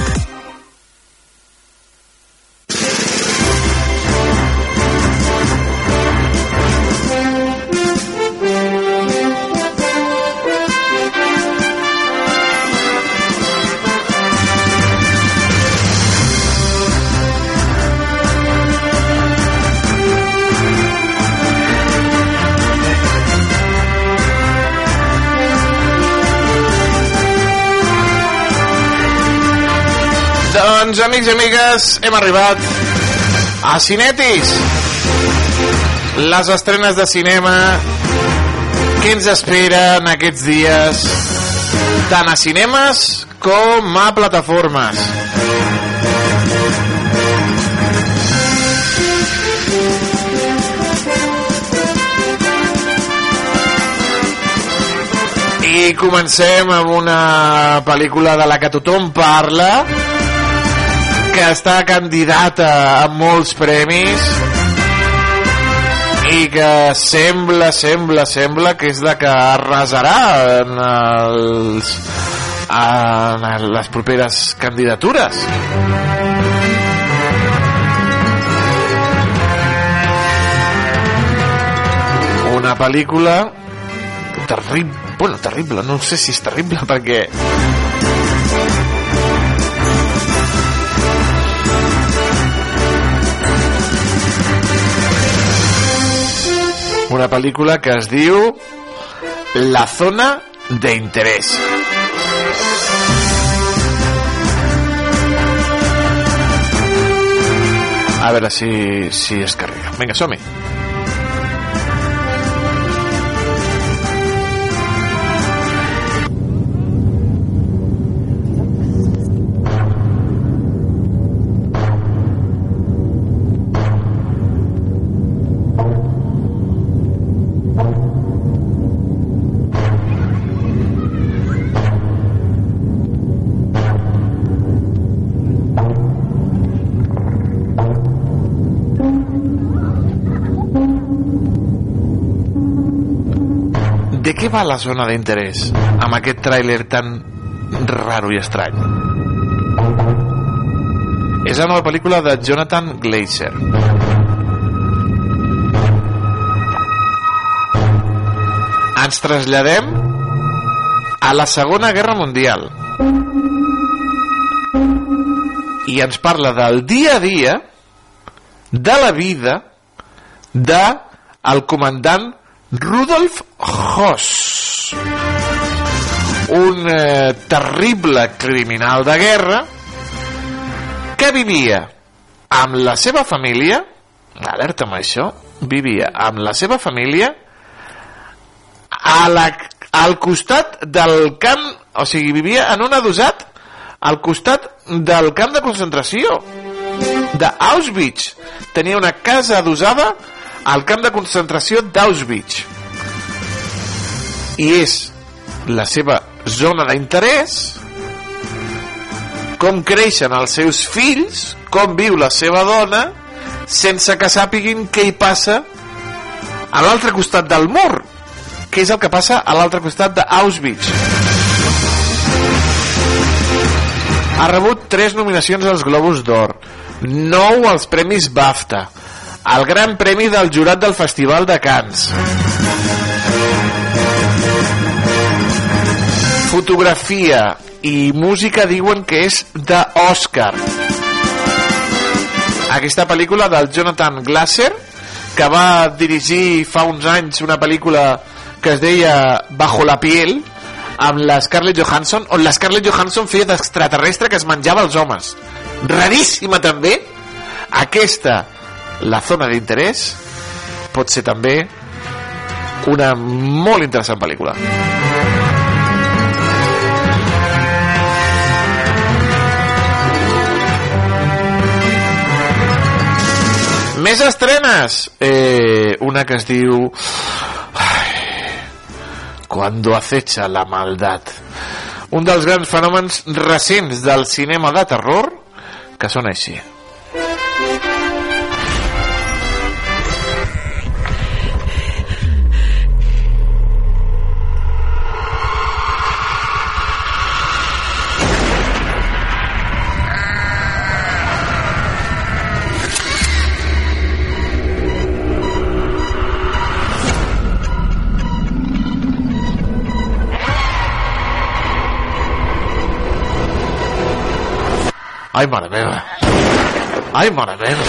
Doncs, amics i amigues, hem arribat a Cinetis. Les estrenes de cinema que ens esperen aquests dies tant a cinemes com a plataformes. I comencem amb una pel·lícula de la que tothom parla, que està candidata a molts premis i que sembla, sembla, sembla que és la que arrasarà en, els, en les properes candidatures. Una pel·lícula terrible, bueno, terrible, no sé si és terrible perquè una pel·lícula que es diu La zona de interés. A veure si, si es carrega. Vinga, som-hi. De va la zona d'interès amb aquest tràiler tan raro i estrany? És la nova pel·lícula de Jonathan Glazer. Ens traslladem a la Segona Guerra Mundial i ens parla del dia a dia de la vida de el comandant Rudolf Hoss un eh, terrible criminal de guerra que vivia amb la seva família alerta amb això vivia amb la seva família a la, al costat del camp o sigui, vivia en un adosat al costat del camp de concentració d'Auschwitz. Tenia una casa adosada al camp de concentració d'Auschwitz. I és la seva zona d'interès com creixen els seus fills com viu la seva dona sense que sàpiguin què hi passa a l'altre costat del mur què és el que passa a l'altre costat d'Auschwitz. Ha rebut 3 nominacions als Globus d'Or 9 als Premis BAFTA el Gran Premi del Jurat del Festival de Cannes fotografia i música diuen que és d'Oscar. Aquesta pel·lícula del Jonathan Glasser que va dirigir fa uns anys una pel·lícula que es deia Bajo la piel amb la Scarlett Johansson on la Scarlett Johansson feia d'extraterrestre que es menjava els homes. Raríssima també. Aquesta la zona d'interès pot ser també una molt interessant pel·lícula Més estrenes! Eh, una que es diu... Ai, Cuando acecha la maldad. Un dels grans fenòmens recents del cinema de terror que són així. Ai, mare meva. Ai, mare meva.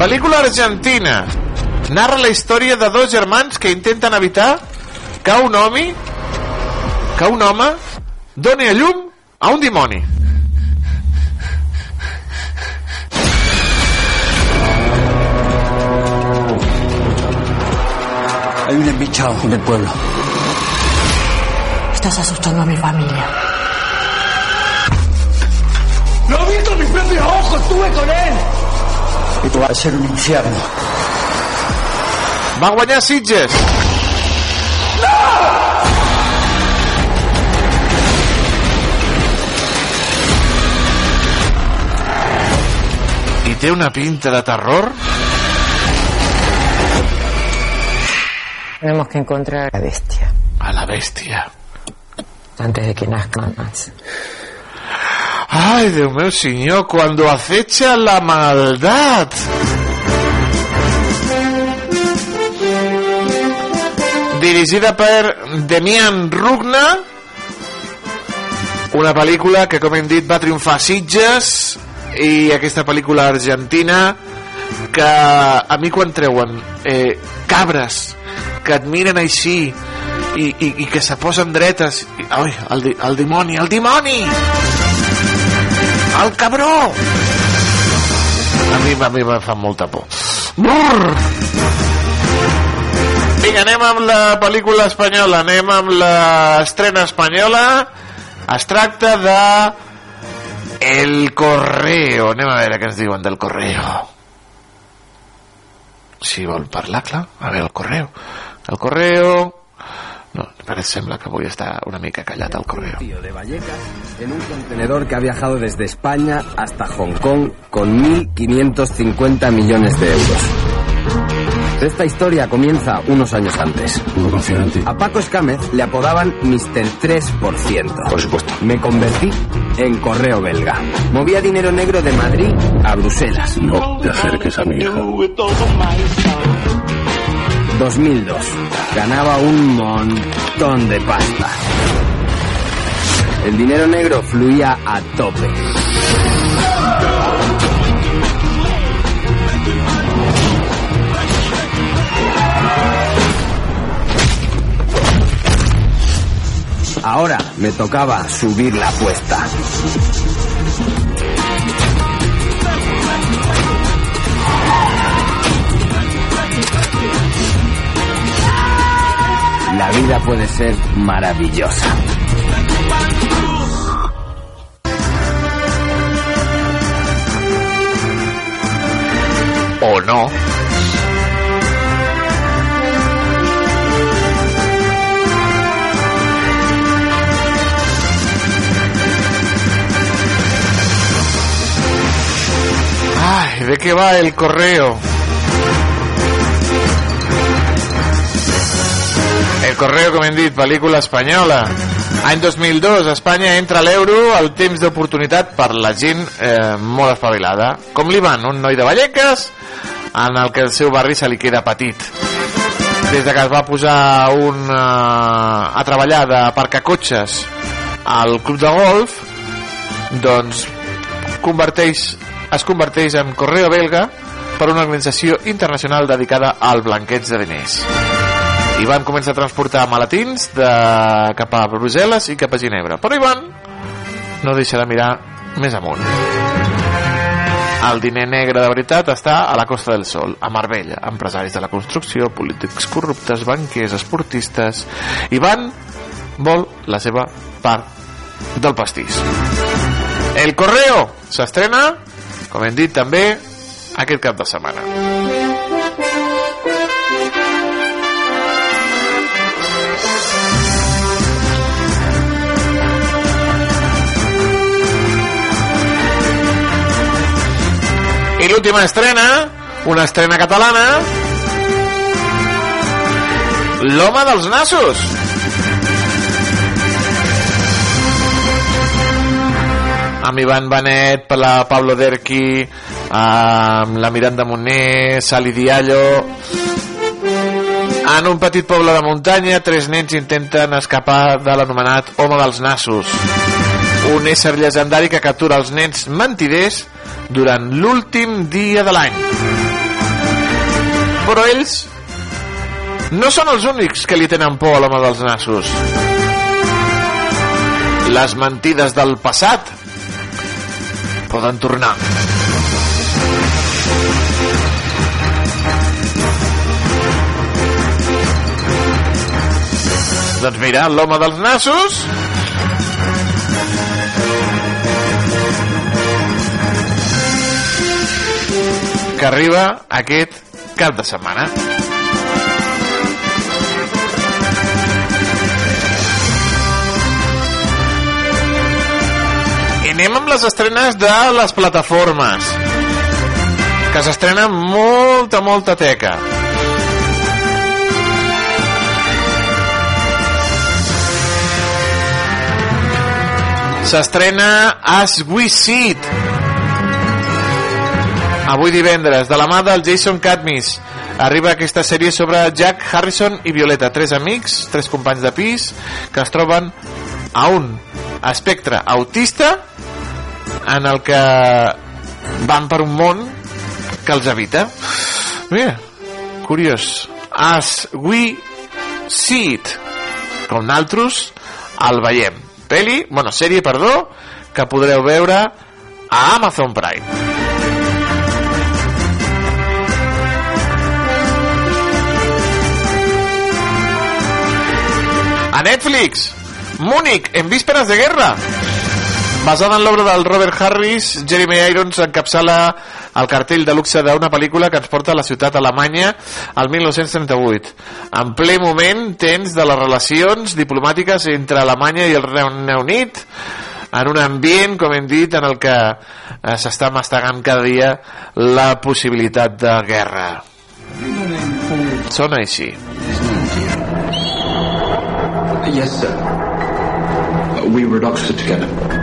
Pel·lícula argentina. Narra la història de dos germans que intenten evitar que un home que un home doni a llum a un dimoni. Hay un embichado en el pueblo. Estás asustando a mi familia. ¡Lo he visto con mis propios ojos! ¡Estuve con él! Esto va a ser un infierno. Va guanyar Sitges. I té una pinta de terror? Tenemos que encontrar a la bestia A la bèstia. antes de que nazcan más. Ay, Dios mío, señor, cuando acecha la maldad. Dirigida per Demian Rugna, una pel·lícula que, com hem dit, va triomfar a Sitges, i aquesta pel·lícula argentina que a mi quan treuen eh, cabres que et miren així i, i, i que se posen dretes. I, oi, el, el dimoni, el dimoni! El cabró! A mi, a mi me fa molta por. Brrr. vinga, anem amb la pel·lícula espanyola. Anem amb l'estrena espanyola. Es tracta de El Correo. Anem a veure què ens diuen del Correo si vol parlar, clar a veure, el Correo el Correo no, parece sembla que avui està una mica callat el Correo Tío de Vallecas en un contenedor que ha viajado desde España hasta Hong Kong con 1.550 millones de euros. Esta historia comienza unos años antes. A Paco Escámez le apodaban Mr. 3%. Por supuesto. Me convertí en correo belga. Movía dinero negro de Madrid a Bruselas. No te acerques a mi hija. 2002. Ganaba un montón de pasta. El dinero negro fluía a tope. Ahora me tocaba subir la apuesta. La vida puede ser maravillosa. o no ¿de qué va el correo? El correo, com hem dit, pel·lícula espanyola. Any 2002, Espanya entra l'euro al temps d'oportunitat per la gent eh, molt espavilada. Com li van? Un noi de Vallecas en el que el seu barri se li queda petit. Des de que es va posar un, eh, a treballar de parcacotxes al club de golf, doncs converteix, es converteix en correo belga per una organització internacional dedicada al blanqueig de diners. Ivan comença a transportar maletins de, cap a Brussel·les i cap a Ginebra. Però Ivan no deixa de mirar més amunt. El diner negre de veritat està a la Costa del Sol, a Marbella. Empresaris de la construcció, polítics corruptes, banquers, esportistes... Ivan vol la seva part del pastís. El Correo s'estrena, com hem dit també, aquest cap de setmana. I l'última estrena, una estrena catalana, L'home dels nassos. Amb Ivan Benet, la Pablo Derqui, amb la Miranda Moner, Sali Diallo... En un petit poble de muntanya, tres nens intenten escapar de l'anomenat Home dels Nassos, un ésser llegendari que captura els nens mentiders durant l'últim dia de l'any. Però ells no són els únics que li tenen por a l'home dels nassos. Les mentides del passat poden tornar. Doncs mira, l'home dels nassos que arriba aquest cap de setmana. Les estrenes de les plataformes que s'estrenen molta, molta teca. S'estrena As We See It avui divendres, de la mà del Jason Cadmis arriba aquesta sèrie sobre Jack Harrison i Violeta, tres amics, tres companys de pis que es troben a un espectre autista en el que van per un món que els habita. Mira, curiós. As we see it, com naltros el veiem. Peli, bueno, sèrie, perdó, que podreu veure a Amazon Prime. A Netflix, Múnich, en vísperas de guerra. Basada en l'obra del Robert Harris, Jeremy Irons encapçala el cartell de luxe d'una pel·lícula que ens porta a la ciutat alemanya al 1938. En ple moment tens de les relacions diplomàtiques entre Alemanya i el Regne Unit en un ambient, com hem dit, en el que eh, s'està mastegant cada dia la possibilitat de guerra. Sona així. Yes, sir. We were at Oxford together.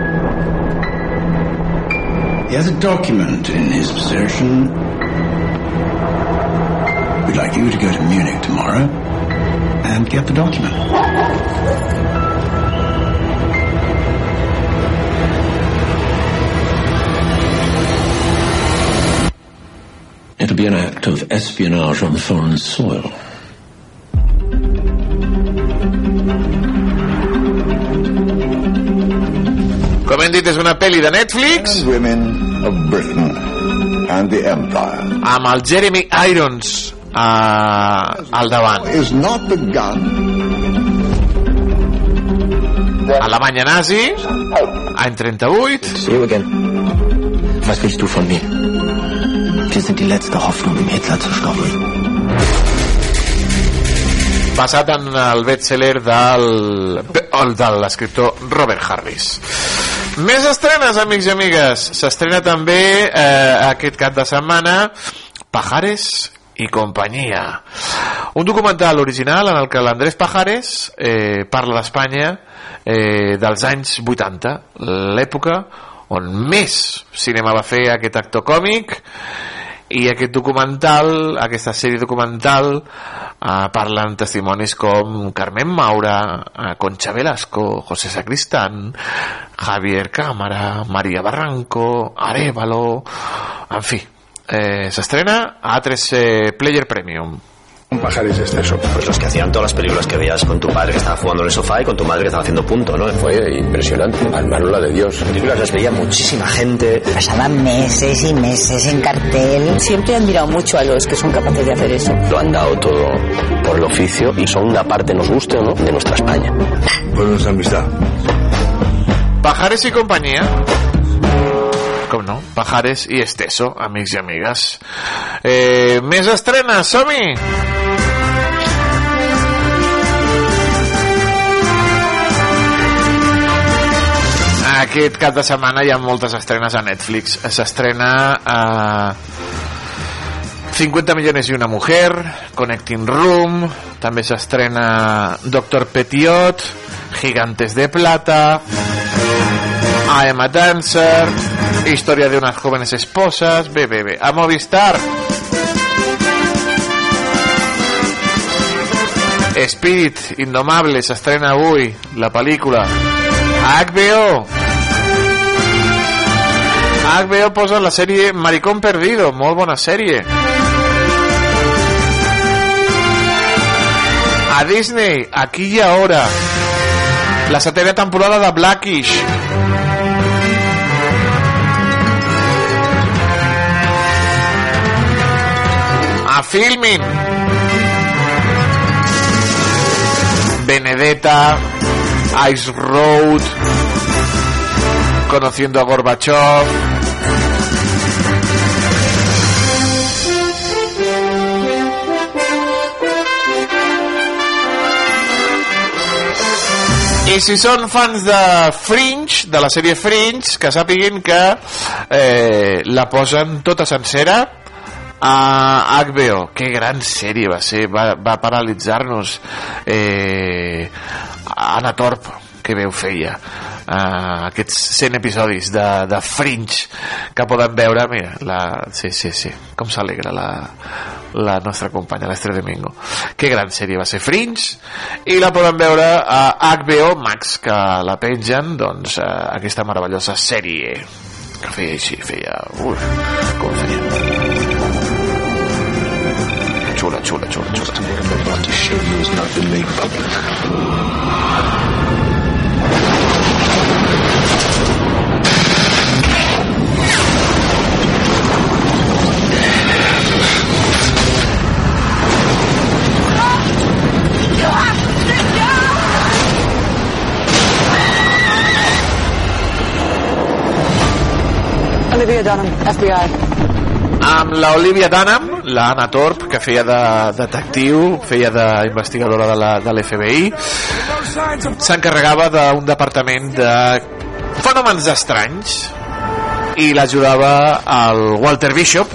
He has a document in his possession. We'd like you to go to Munich tomorrow and get the document. It'll be an act of espionage on foreign soil. Com hem dit, és una pel·li de Netflix and women of Britain and the Empire. amb el Jeremy Irons eh, al davant. Is not the gun. Alemanya nazi, any 38. See you again. Was willst du von mir? Wir sind die letzte Hoffnung, um Hitler zu stoppen. basat en el bestseller del, el de l'escriptor Robert Harris. Més estrenes, amics i amigues. S'estrena també eh, aquest cap de setmana Pajares i companyia. Un documental original en el que l'Andrés Pajares eh, parla d'Espanya eh, dels anys 80, l'època on més cinema va fer aquest actor còmic i aquest documental, aquesta sèrie documental eh, parlen testimonis com Carmen Maura, eh, Concha Velasco, José Sacristán, Javier Cámara, María Barranco, Arevalo, en fi, eh, s'estrena a 3 eh, Player Premium. Un pajares exceso. Pues los que hacían todas las películas que veías con tu padre que estaba jugando en el sofá y con tu madre que estaba haciendo punto, ¿no? Fue impresionante. Armaron la de Dios. Películas las veía muchísima gente. Pasaban meses y meses en cartel. Siempre he admirado mucho a los que son capaces de hacer eso. Lo han dado todo por el oficio y son una parte, nos guste o no, de nuestra España. Por nuestra amistad. Pajares i companyia com no, Pajares i Esteso, amics i amigues. Eh, més estrenes, som-hi! Aquest cap de setmana hi ha moltes estrenes a Netflix. S'estrena a 50 millones y una mujer, Connecting Room, també s'estrena Doctor Petiot, Gigantes de Plata, I am a Dancer, Historia de unas jóvenes esposas, bé. A Movistar. Spirit Indomable s'estrena avui, la pel·lícula. A HBO. A HBO posa la sèrie Maricón Perdido, molt bona sèrie. A Disney, aquí y ahora. La setena temporada de Blackish. Filmin. Benedetta. Ice Road. Conociendo a Gorbachev. I si són fans de Fringe, de la sèrie Fringe, que sàpiguin que eh, la posen tota sencera a HBO. Que gran sèrie va ser, va, va paralitzar-nos eh, Anna Torp, que veu feia. Uh, aquests 100 episodis de, de Fringe que poden veure mira, la, sí, sí, sí, com s'alegra la, la nostra companya l'Estre Domingo que gran sèrie va ser Fringe i la poden veure a HBO Max que la pengen doncs uh, aquesta meravellosa sèrie. Que feia així, feia uf, com feia What I'm about to show you has not been made public. Olivia Dunham, FBI. Amb la Olivia Dunham, la Anna Torp, que feia de detectiu, feia d'investigadora de l'FBI, s'encarregava d'un departament de fenòmens estranys i l'ajudava el Walter Bishop,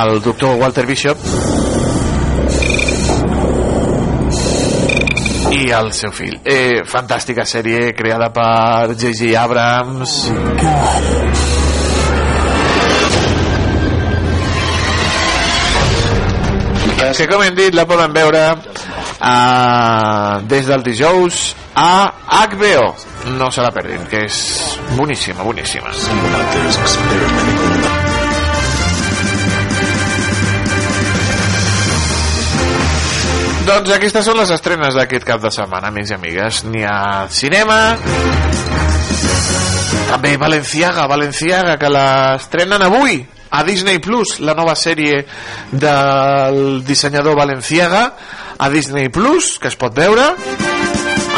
el doctor Walter Bishop, i el seu fill. Eh, fantàstica sèrie creada per J.J. Abrams. Que com hem dit la poden veure uh, des del dijous a HBO no se la perdin que és boníssima, boníssima. Doncs aquestes són les estrenes d'aquest cap de setmana amics i amigues. N'hi ha cinema també Valenciaga Valenciaga que l'estrenen avui a Disney Plus, la nova sèrie del dissenyador Valenciaga a Disney Plus, que es pot veure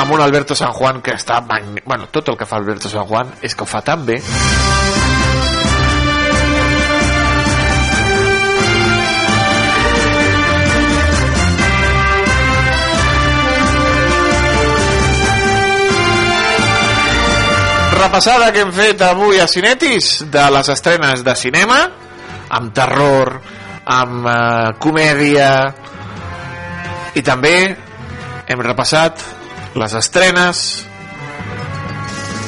amb un Alberto San Juan que està magn... bueno, tot el que fa Alberto San Juan és que ho fa tan bé. Repassada que hem fet avui a Cinetis de les estrenes de cinema amb terror amb eh, comèdia. I també hem repassat les estrenes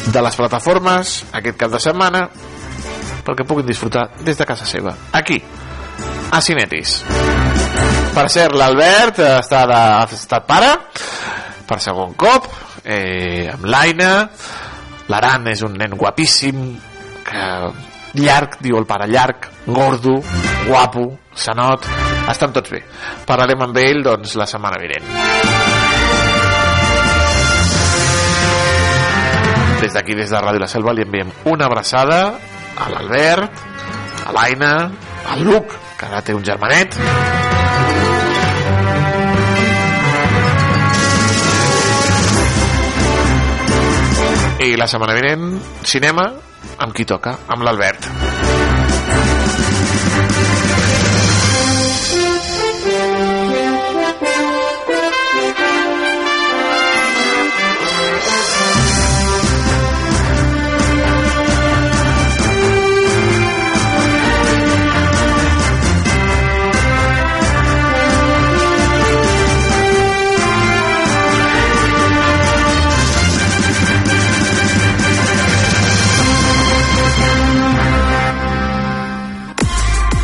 de les plataformes aquest cap de setmana perquè puguin disfrutar des de casa seva aquí, a Cinetis. Per cert l'Albert està de, estat pare per segon cop eh, amb l'Aina. l'Aran és un nen guapíssim que llarg, diu el pare, llarg, gordo, guapo, sanot, estan tots bé. Parlarem amb ell, doncs, la setmana vinent. Des d'aquí, des de Ràdio La Selva, li enviem una abraçada a l'Albert, a l'Aina, al Luc, que ara té un germanet, i la setmana vinent cinema amb qui toca, amb l'Albert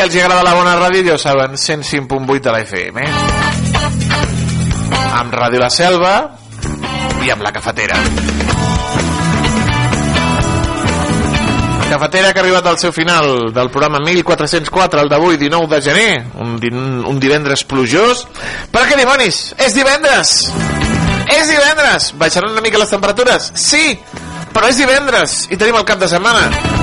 Els agrada la bona ràdio, ja ho saben, 105.8 de la FM. Amb Ràdio La Selva i amb la cafetera. Cafetera que ha arribat al seu final del programa 1404, el d'avui, 19 de gener, un, un divendres plujós. Per què dimonis? És divendres! És divendres! Baixaran una mica les temperatures? Sí! Però és divendres i tenim el cap de setmana.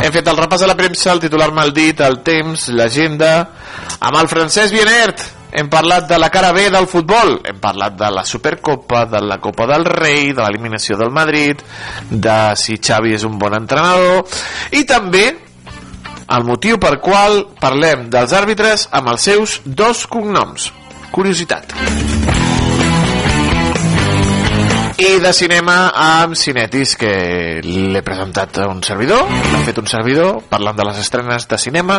Hem fet el repàs a la premsa, el titular mal dit, el temps, l'agenda... Amb el Francesc Vienert hem parlat de la cara B del futbol, hem parlat de la Supercopa, de la Copa del Rei, de l'eliminació del Madrid, de si Xavi és un bon entrenador, i també el motiu per qual parlem dels àrbitres amb els seus dos cognoms. Curiositat. I de cinema amb Cinetis, que l'he presentat a un servidor, l'ha fet un servidor, parlant de les estrenes de cinema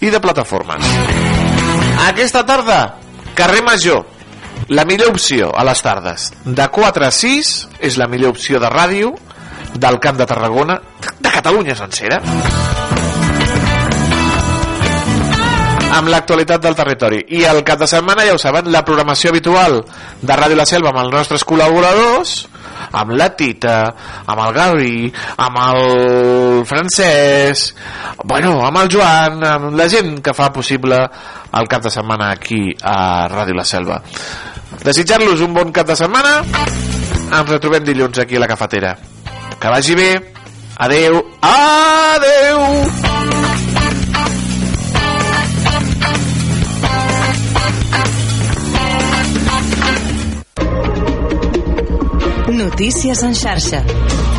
i de plataformes. Aquesta tarda, carrer Major, la millor opció a les tardes. De 4 a 6 és la millor opció de ràdio del Camp de Tarragona, de Catalunya sencera. Amb l'actualitat del territori. I el cap de setmana, ja ho saben, la programació habitual de Ràdio La Selva amb els nostres col·laboradors, amb la Tita, amb el Gavi, amb el Francesc, bueno, amb el Joan, amb la gent que fa possible el cap de setmana aquí a Ràdio La Selva. Desitjar-los un bon cap de setmana, ens retrobem dilluns aquí a la cafetera. Que vagi bé, adeu, adeu! Notícies en xarxa.